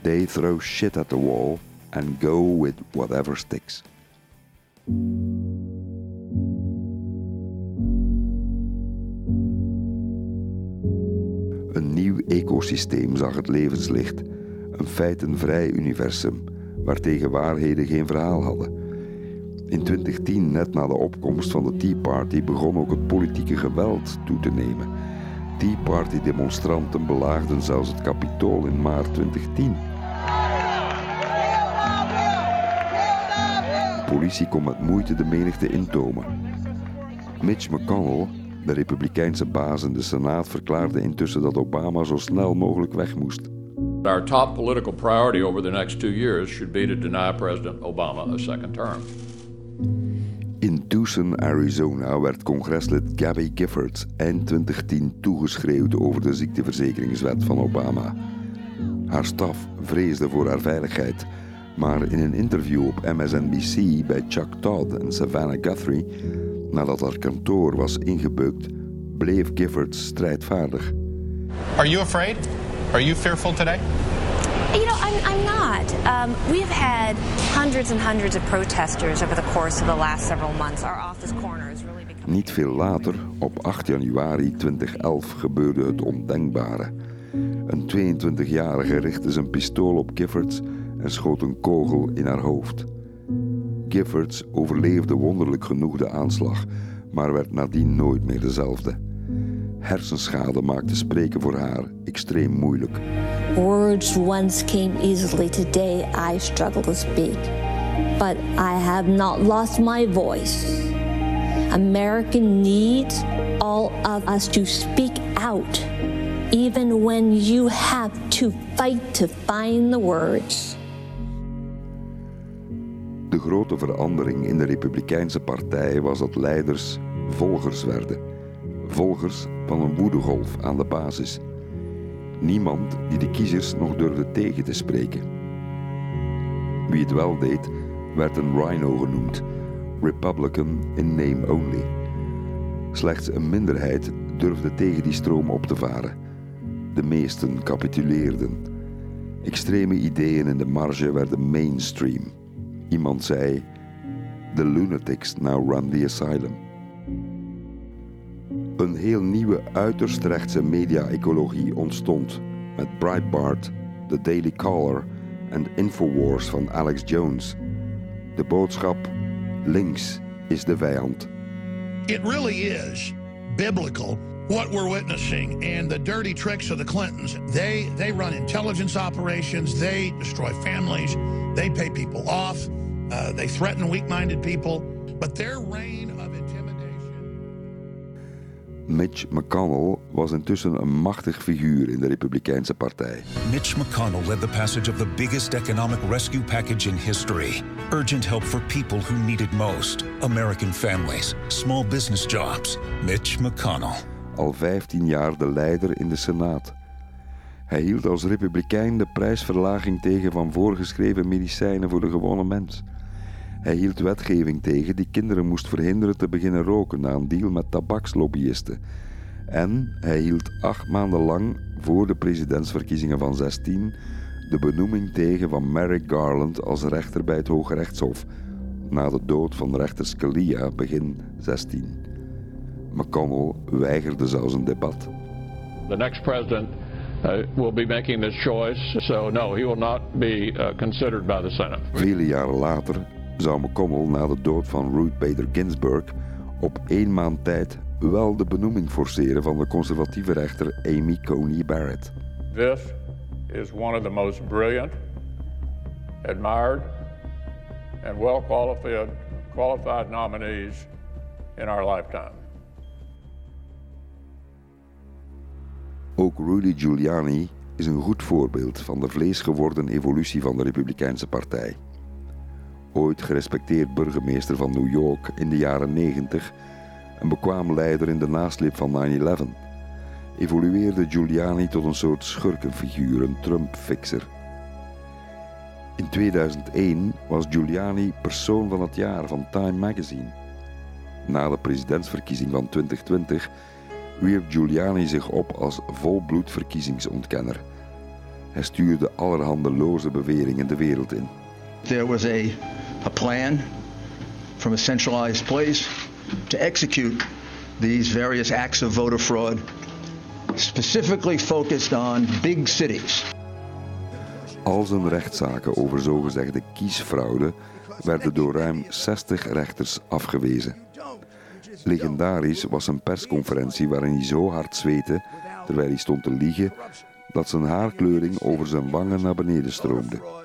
They throw shit at the wall and go with whatever sticks. Een nieuw ecosysteem zag het levenslicht, een feitenvrij universum waartegen waarheden geen verhaal hadden. In 2010, net na de opkomst van de Tea Party, begon ook het politieke geweld toe te nemen. Tea Party-demonstranten belaagden zelfs het Capitool in maart 2010. De politie kon met moeite de menigte intomen. Mitch McConnell, de republikeinse baas in de Senaat, verklaarde intussen dat Obama zo snel mogelijk weg moest. Our top political priority over the next two years should be to deny President Obama a second term. In Tucson, Arizona werd congreslid Gabby Giffords eind 2010 toegeschreeuwd over de ziekteverzekeringswet van Obama. Haar staf vreesde voor haar veiligheid, maar in een interview op MSNBC bij Chuck Todd en Savannah Guthrie, nadat haar kantoor was ingebeukt, bleef Giffords strijdvaardig. Are you afraid? Are you fearful today? You know, I'm, I'm not. Um, we've had hundreds and hundreds of protesters over the course of the last several months. Our office corner is really become. Niet veel later, op 8 januari 2011, gebeurde het ondenkbare. Een 22-jarige richtte zijn pistool op Giffords en schoot een kogel in haar hoofd. Giffords overleefde wonderlijk genoeg de aanslag, maar werd nadien nooit meer dezelfde. Hersenschade maakte spreken voor haar extreem moeilijk. Words once came easily. Today I struggle to speak. But I have not lost my voice. America needs all of us to speak out, even when you have to fight to find the words. De grote verandering in de Republikeinse Partij was dat leiders volgers werden. Volgers van een woedegolf aan de basis. Niemand die de kiezers nog durfde tegen te spreken. Wie het wel deed, werd een rhino genoemd, Republican in name only. Slechts een minderheid durfde tegen die stroom op te varen. De meesten capituleerden. Extreme ideeën in de marge werden mainstream. Iemand zei: The lunatics now run the asylum. Een heel nieuwe uiterst rechtse media-ecologie ontstond met Breitbart, The Daily Caller en Infowars van Alex Jones. De boodschap: links is de vijand. It really is biblical what we're witnessing and the dirty tricks of the Clintons. They they run intelligence operations, they destroy families, they pay people off, uh, they threaten weak-minded people, but their reign of Mitch McConnell was intussen een machtig figuur in de Republikeinse Partij. Mitch McConnell led the passage of the biggest economic rescue package in history. Urgent help for people who need it most. American families, small business jobs. Mitch McConnell. Al 15 jaar de leider in de Senaat. Hij hield als republikein de prijsverlaging tegen van voorgeschreven medicijnen voor de gewone mens. Hij hield wetgeving tegen die kinderen moest verhinderen te beginnen roken na een deal met tabakslobbyisten. En hij hield acht maanden lang voor de presidentsverkiezingen van 16 de benoeming tegen van Merrick Garland als rechter bij het Hoge Rechtshof, na de dood van rechter Scalia begin 16. McConnell weigerde zelfs een debat. The next president uh, will be making this choice, so no, he will not be uh, considered by the Senate. Vele jaren later zou McConnell na de dood van Ruth Bader Ginsburg op één maand tijd wel de benoeming forceren van de conservatieve rechter Amy Coney Barrett. This is one of the most brilliant, admired, and well qualified, qualified nominees in our lifetime. Ook Rudy Giuliani is een goed voorbeeld van de vleesgeworden evolutie van de Republikeinse Partij ooit gerespecteerd burgemeester van New York in de jaren 90 en bekwaam leider in de nasleep van 9-11, evolueerde Giuliani tot een soort schurkenfiguur, een Trump-fixer. In 2001 was Giuliani persoon van het jaar van Time Magazine. Na de presidentsverkiezing van 2020 wierp Giuliani zich op als volbloed verkiezingsontkenner. Hij stuurde allerhande loze beweringen de wereld in. There was a a plan from a centralized place to execute these various acts of voter fraud, specifically focused on big cities. Al zijn rechtszaken over zogezegde kiesfraude werden door ruim 60 rechters afgewezen. Legendarisch was een persconferentie waarin hij zo hard zweette terwijl hij stond te liegen dat zijn haarkleuring over zijn wangen naar beneden stroomde.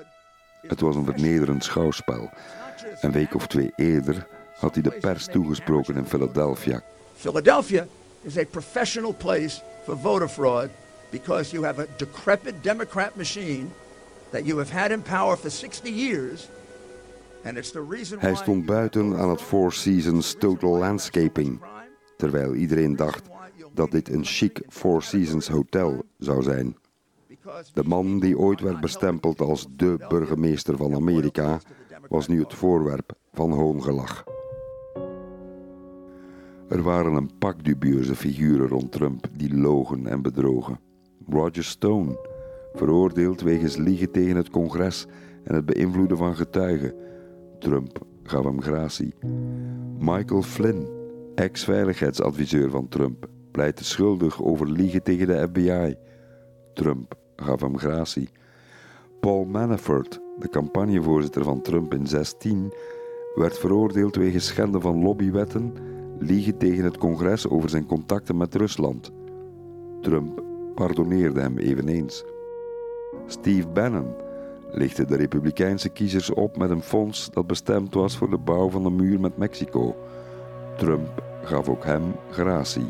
Het was een vernederend schouwspel. Een week of twee eerder had hij de pers toegesproken in Philadelphia. Philadelphia is a professional place for voter fraud because you have a decrepit Democrat machine that you have had in power for 60 years. And it's the reason Hij stond buiten aan het Four Seasons Total Landscaping, terwijl iedereen dacht dat dit een chic Four Seasons hotel zou zijn. De man die ooit werd bestempeld als de burgemeester van Amerika was nu het voorwerp van hoongelach. Er waren een pak dubieuze figuren rond Trump die logen en bedrogen. Roger Stone, veroordeeld wegens liegen tegen het congres en het beïnvloeden van getuigen. Trump gaf hem gratie. Michael Flynn, ex-veiligheidsadviseur van Trump, pleitte schuldig over liegen tegen de FBI. Trump gaf hem gratie. Paul Manafort, de campagnevoorzitter van Trump in 2016, werd veroordeeld wegens schenden van lobbywetten, liegen tegen het congres over zijn contacten met Rusland. Trump pardonneerde hem eveneens. Steve Bannon lichtte de Republikeinse kiezers op met een fonds dat bestemd was voor de bouw van de muur met Mexico. Trump gaf ook hem gratie.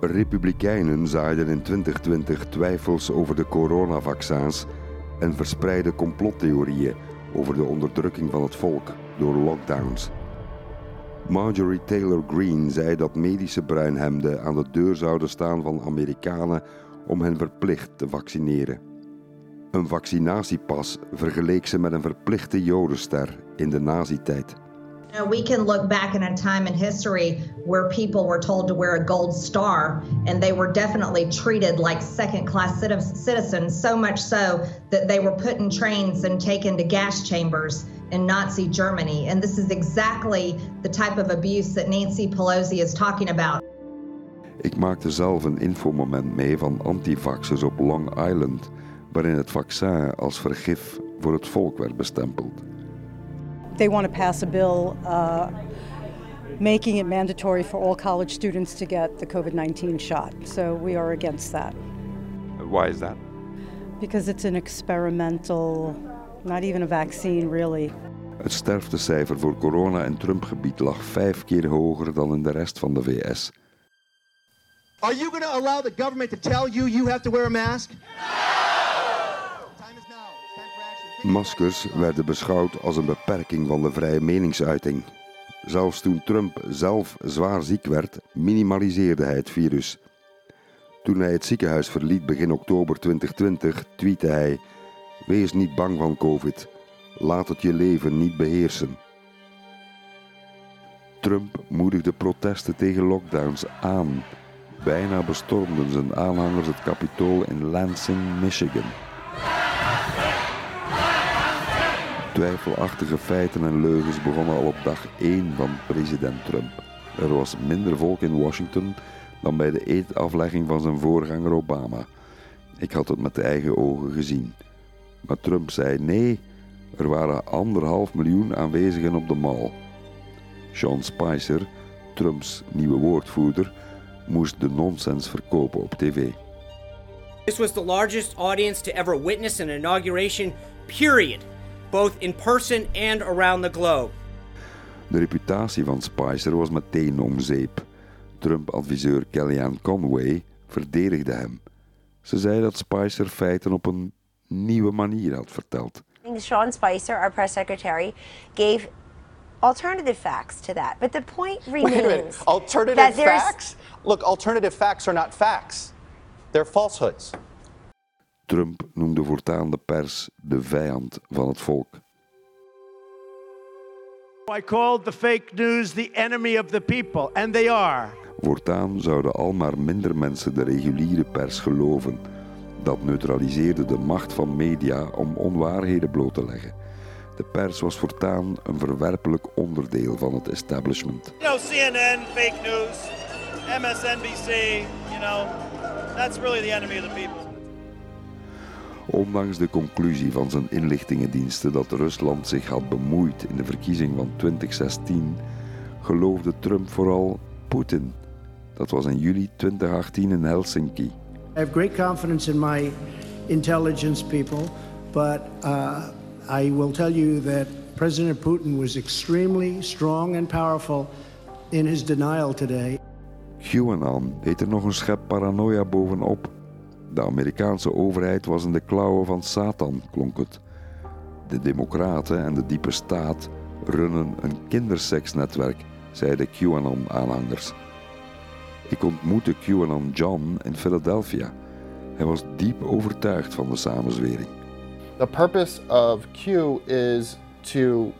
Republikeinen zaaiden in 2020 twijfels over de coronavaccins en verspreidden complottheorieën over de onderdrukking van het volk door lockdowns. Marjorie Taylor Greene zei dat medische bruinhemden aan de deur zouden staan van Amerikanen om hen verplicht te vaccineren. Een vaccinatiepas vergeleek ze met een verplichte jodenster in de nazi-tijd. Know, we can look back in a time in history where people were told to wear a gold star, and they were definitely treated like second class citizens, so much so that they were put in trains and taken to gas chambers in Nazi Germany. And this is exactly the type of abuse that Nancy Pelosi is talking about. Ik maakte zelf een infomoment mee van antivaxers op Long Island, waarin het vaccin als vergif voor het volk werd bestempeld. They want to pass a bill uh, making it mandatory for all college students to get the COVID 19 shot. So we are against that. Why is that? Because it's an experimental, not even a vaccine, really. Het sterftecijfer voor corona in Trumpgebied lag vijf keer hoger dan in de rest van de VS. Are you going to allow the government to tell you you have to wear a mask? Maskers werden beschouwd als een beperking van de vrije meningsuiting. Zelfs toen Trump zelf zwaar ziek werd, minimaliseerde hij het virus. Toen hij het ziekenhuis verliet begin oktober 2020, tweette hij: Wees niet bang van COVID. Laat het je leven niet beheersen. Trump moedigde protesten tegen lockdowns aan. Bijna bestormden zijn aanhangers het kapitool in Lansing, Michigan. Twijfelachtige feiten en leugens begonnen al op dag 1 van president Trump. Er was minder volk in Washington dan bij de eetaflegging van zijn voorganger Obama. Ik had het met eigen ogen gezien. Maar Trump zei nee, er waren anderhalf miljoen aanwezigen op de mall. Sean Spicer, Trumps nieuwe woordvoerder, moest de nonsens verkopen op tv. This was the largest audience to ever witness an inauguration, period. Both in person and around the globe. De reputatie van Spicer was meteen om zeep. Trump-adviseur Kellyanne Conway verdedigde hem. Ze zei dat Spicer feiten op een nieuwe manier had verteld. Sean Spicer, our press secretary, gave alternative facts to that. But the point remains Wait a minute. Alternative facts? Look, alternative facts are not facts. They're falsehoods. Trump noemde voortaan de pers de vijand van het volk. I called the fake news the enemy of the people, and they are. Voortaan zouden al maar minder mensen de reguliere pers geloven. Dat neutraliseerde de macht van media om onwaarheden bloot te leggen. De pers was voortaan een verwerpelijk onderdeel van het establishment. You know, CNN, fake news, MSNBC, you know, that's really the enemy of the people. Ondanks de conclusie van zijn inlichtingendiensten dat Rusland zich had bemoeid in de verkiezing van 2016, geloofde Trump vooral Poetin. Dat was in juli 2018 in Helsinki. I have great confidence in my intelligence people, but uh, I will tell you that President Putin was extremely strong and powerful in his denial today. QAnon deed er nog een schep paranoia bovenop. De Amerikaanse overheid was in de klauwen van Satan, klonk het. De Democraten en de diepe staat runnen een kinderseksnetwerk, zeiden QAnon-aanhangers. Ik ontmoette QAnon John in Philadelphia. Hij was diep overtuigd van de samenzwering. The purpose of Q is to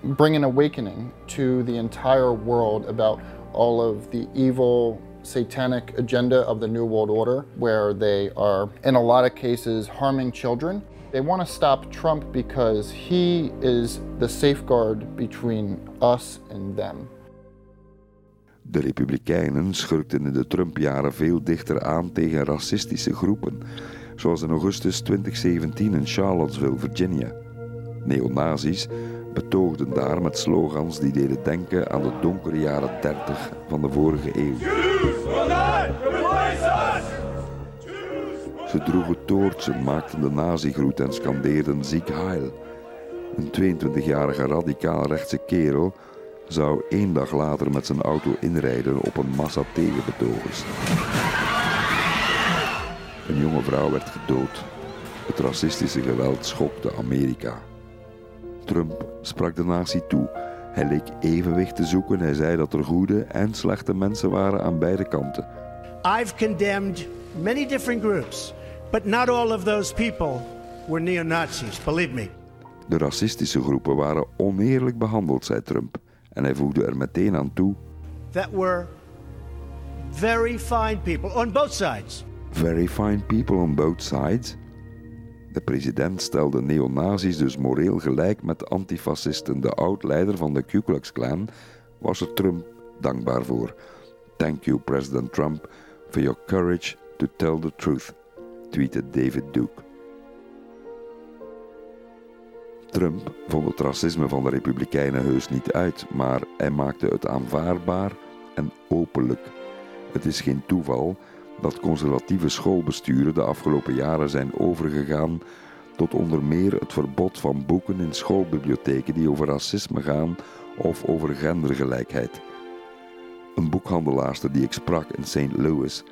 bring an awakening to the entire world about all of the evil satanic agenda of the New World Order, where they are, in a lot of cases, harming children. They want to stop Trump because he is the safeguard between us and them. De Republikeinen schurkten in de Trump-jaren veel dichter aan tegen racistische groepen, zoals in augustus 2017 in Charlottesville, Virginia. Neonazis betoogden daar met slogans die deden denken aan de donkere jaren 30 van de vorige eeuw. Ze droegen toortsen, maakten de nazigroet en scandeerden ziek heil. Een 22-jarige radicaal-rechtse kerel zou één dag later met zijn auto inrijden op een massa tegenbetogers. Een jonge vrouw werd gedood. Het racistische geweld schokte Amerika. Trump sprak de natie toe. Hij leek evenwicht te zoeken. Hij zei dat er goede en slechte mensen waren aan beide kanten. I've condemned many different groups, but not all of those people were neo-Nazis, believe me. De racistische groepen waren oneerlijk behandeld, zei Trump. En hij voegde er meteen aan toe. That were very fine people on both sides. Very fine people on both sides. De president stelde neonazis dus moreel gelijk met antifascisten. De oud-leider van de Ku Klux Klan was er Trump dankbaar voor. Thank you, President Trump, for your courage to tell the truth, tweette David Duke. Trump vond het racisme van de Republikeinen heus niet uit, maar hij maakte het aanvaardbaar en openlijk. Het is geen toeval dat conservatieve schoolbesturen de afgelopen jaren zijn overgegaan tot onder meer het verbod van boeken in schoolbibliotheken die over racisme gaan of over gendergelijkheid. Een boekhandelaarster die ik sprak in St. Louis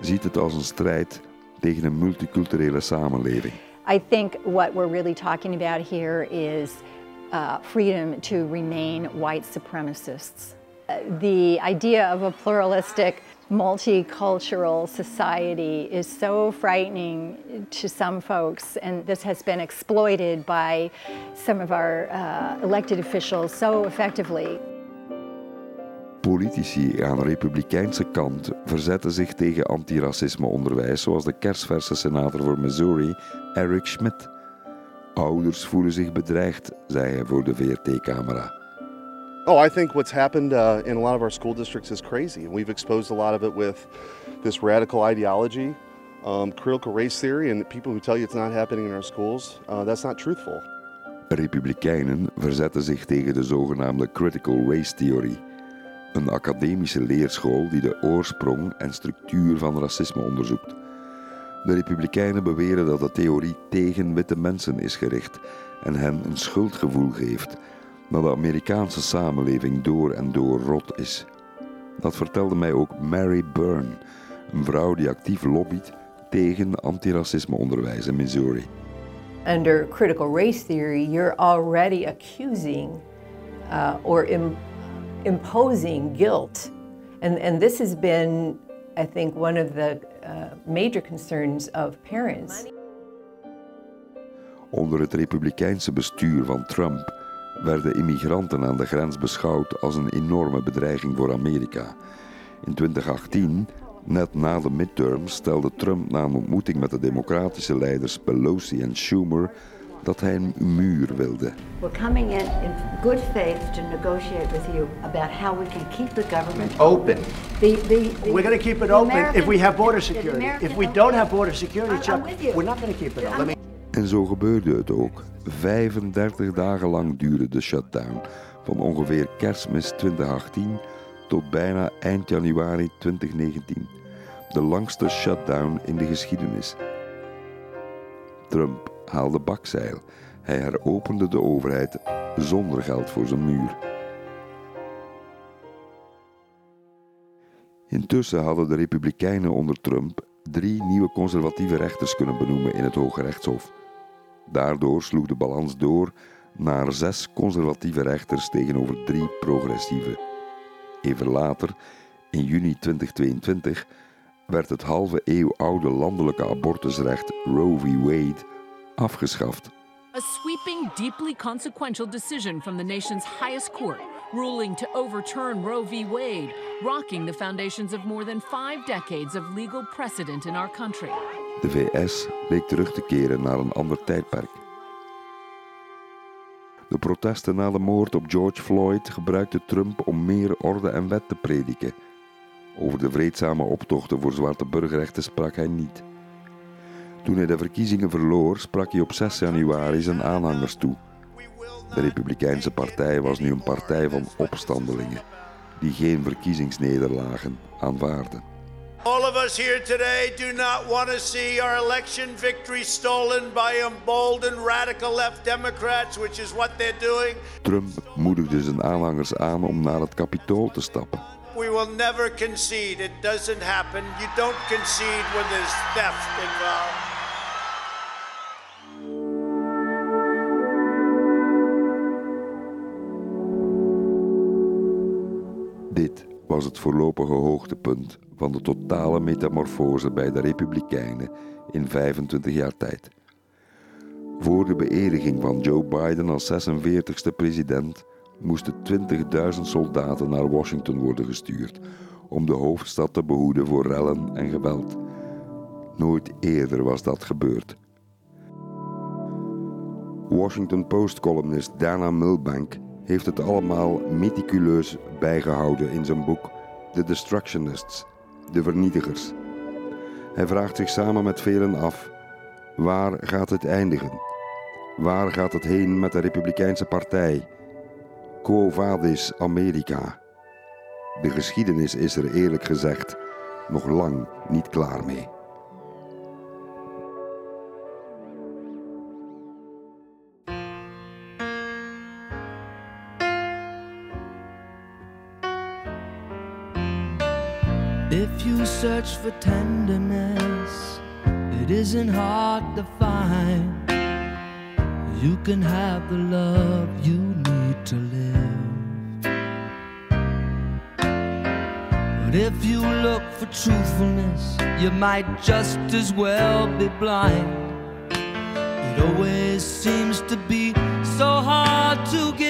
ziet het als een strijd tegen een multiculturele samenleving. I think what we're really talking about here is uh, freedom to remain white supremacists. Uh, the idea of a pluralistic, multicultural society is so frightening to some folks, and this has been exploited by some of our uh, elected officials so effectively. Politici aan de republikeinse kant verzetten zich tegen antiracisme-onderwijs, zoals de kersverse senator voor Missouri, Eric Schmidt. Ouders voelen zich bedreigd, zei hij voor de VRT-camera. Oh, I think what's happened uh, in a lot of our school districts is crazy. And we've exposed a lot of it with this radical ideology, um, critical race theory, and people who tell you it's not happening in our schools, uh, that's not truthful. Republikeinen verzetten zich tegen de zogenaamde critical race theory. Een academische leerschool die de oorsprong en structuur van racisme onderzoekt. De Republikeinen beweren dat de theorie tegen witte mensen is gericht en hen een schuldgevoel geeft dat de Amerikaanse samenleving door en door rot is. Dat vertelde mij ook Mary Byrne, een vrouw die actief lobbyt tegen antiracismeonderwijs in Missouri. Under critical race theory, you're already accusing uh, or Im imposing guilt. And, and this has been, I think, one of the uh, major concerns of parents. Onder het republikeinse bestuur van Trump werden immigranten aan de grens beschouwd als een enorme bedreiging voor Amerika. In 2018, net na de midterms, stelde Trump na een ontmoeting met de democratische leiders Pelosi en Schumer dat hij een muur wilde. We're coming in in good faith to negotiate with you about how we can keep the government Open. The, the, the, We're going to keep it open American- if we have border security. If we don't have border security, Chuck, we're not going to keep it open. En zo gebeurde het ook. 35 dagen lang duurde de shutdown. Van ongeveer kerstmis 2018 tot bijna eind januari 2019. De langste shutdown in de geschiedenis. Trump haalde bakzeil. Hij heropende de overheid zonder geld voor zijn muur. Intussen hadden de Republikeinen onder Trump drie nieuwe conservatieve rechters kunnen benoemen in het Hoge Rechtshof. Daardoor sloeg de balans door naar zes conservatieve rechters tegenover drie progressieve. Even later, in juni 2022, werd het halve eeuw oude landelijke abortusrecht Roe v. Wade afgeschaft. A sweeping, deeply consequential decision from the nation's highest court, ruling to overturn Roe v. Wade, rocking the foundations of more than five decades of legal precedent in our country. De VS leek terug te keren naar een ander tijdperk. De protesten na de moord op George Floyd gebruikte Trump om meer orde en wet te prediken. Over de vreedzame optochten voor zwarte burgerrechten sprak hij niet. Toen hij de verkiezingen verloor, sprak hij op 6 januari zijn aanhangers toe. De Republikeinse Partij was nu een partij van opstandelingen, die geen verkiezingsnederlagen aanvaarden. All of us here today do not want to see our election victory stolen by emboldened radical left Democrats, which is what they're doing. Trump moedigde zijn aanhangers aan om naar het kapitool te stappen. We will never concede. It doesn't happen. You don't concede when there's theft involved. Dit was het voorlopige hoogtepunt van de totale metamorfose bij de Republikeinen in 25 jaar tijd. Voor de beëdiging van Joe Biden als 46ste president moesten 20.000 soldaten naar Washington worden gestuurd om de hoofdstad te behoeden voor rellen en geweld. Nooit eerder was dat gebeurd. Washington Post-columnist Dana Milbank heeft het allemaal meticuleus bijgehouden in zijn boek The Destructionists, de vernietigers. Hij vraagt zich samen met velen af: waar gaat het eindigen? Waar gaat het heen met de Republikeinse Partij? Quo vadis America? De geschiedenis is er eerlijk gezegd nog lang niet klaar mee. Search for tenderness, it isn't hard to find. You can have the love you need to live. But if you look for truthfulness, you might just as well be blind. It always seems to be so hard to give.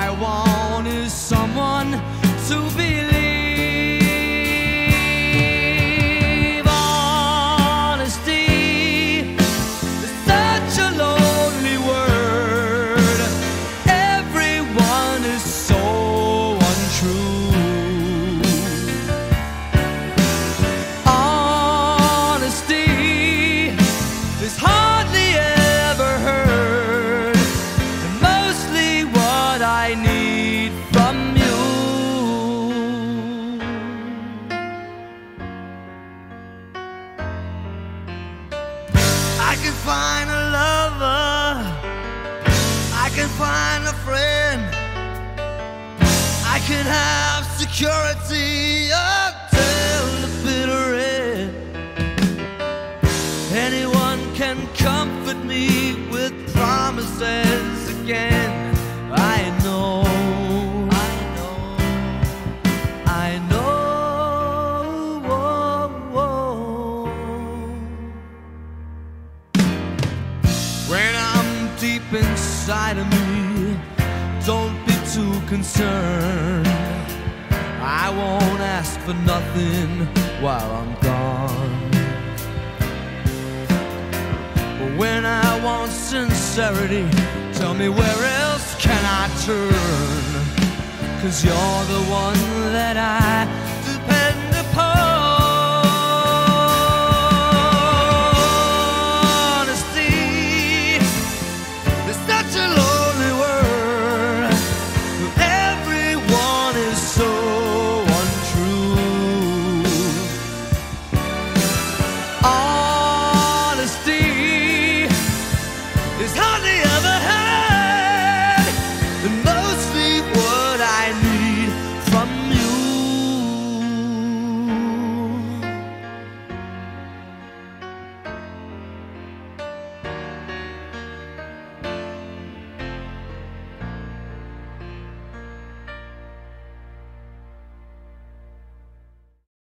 too concerned. I won't ask for nothing while I'm gone. But when I want sincerity, tell me where else can I turn? Cause you're the one that I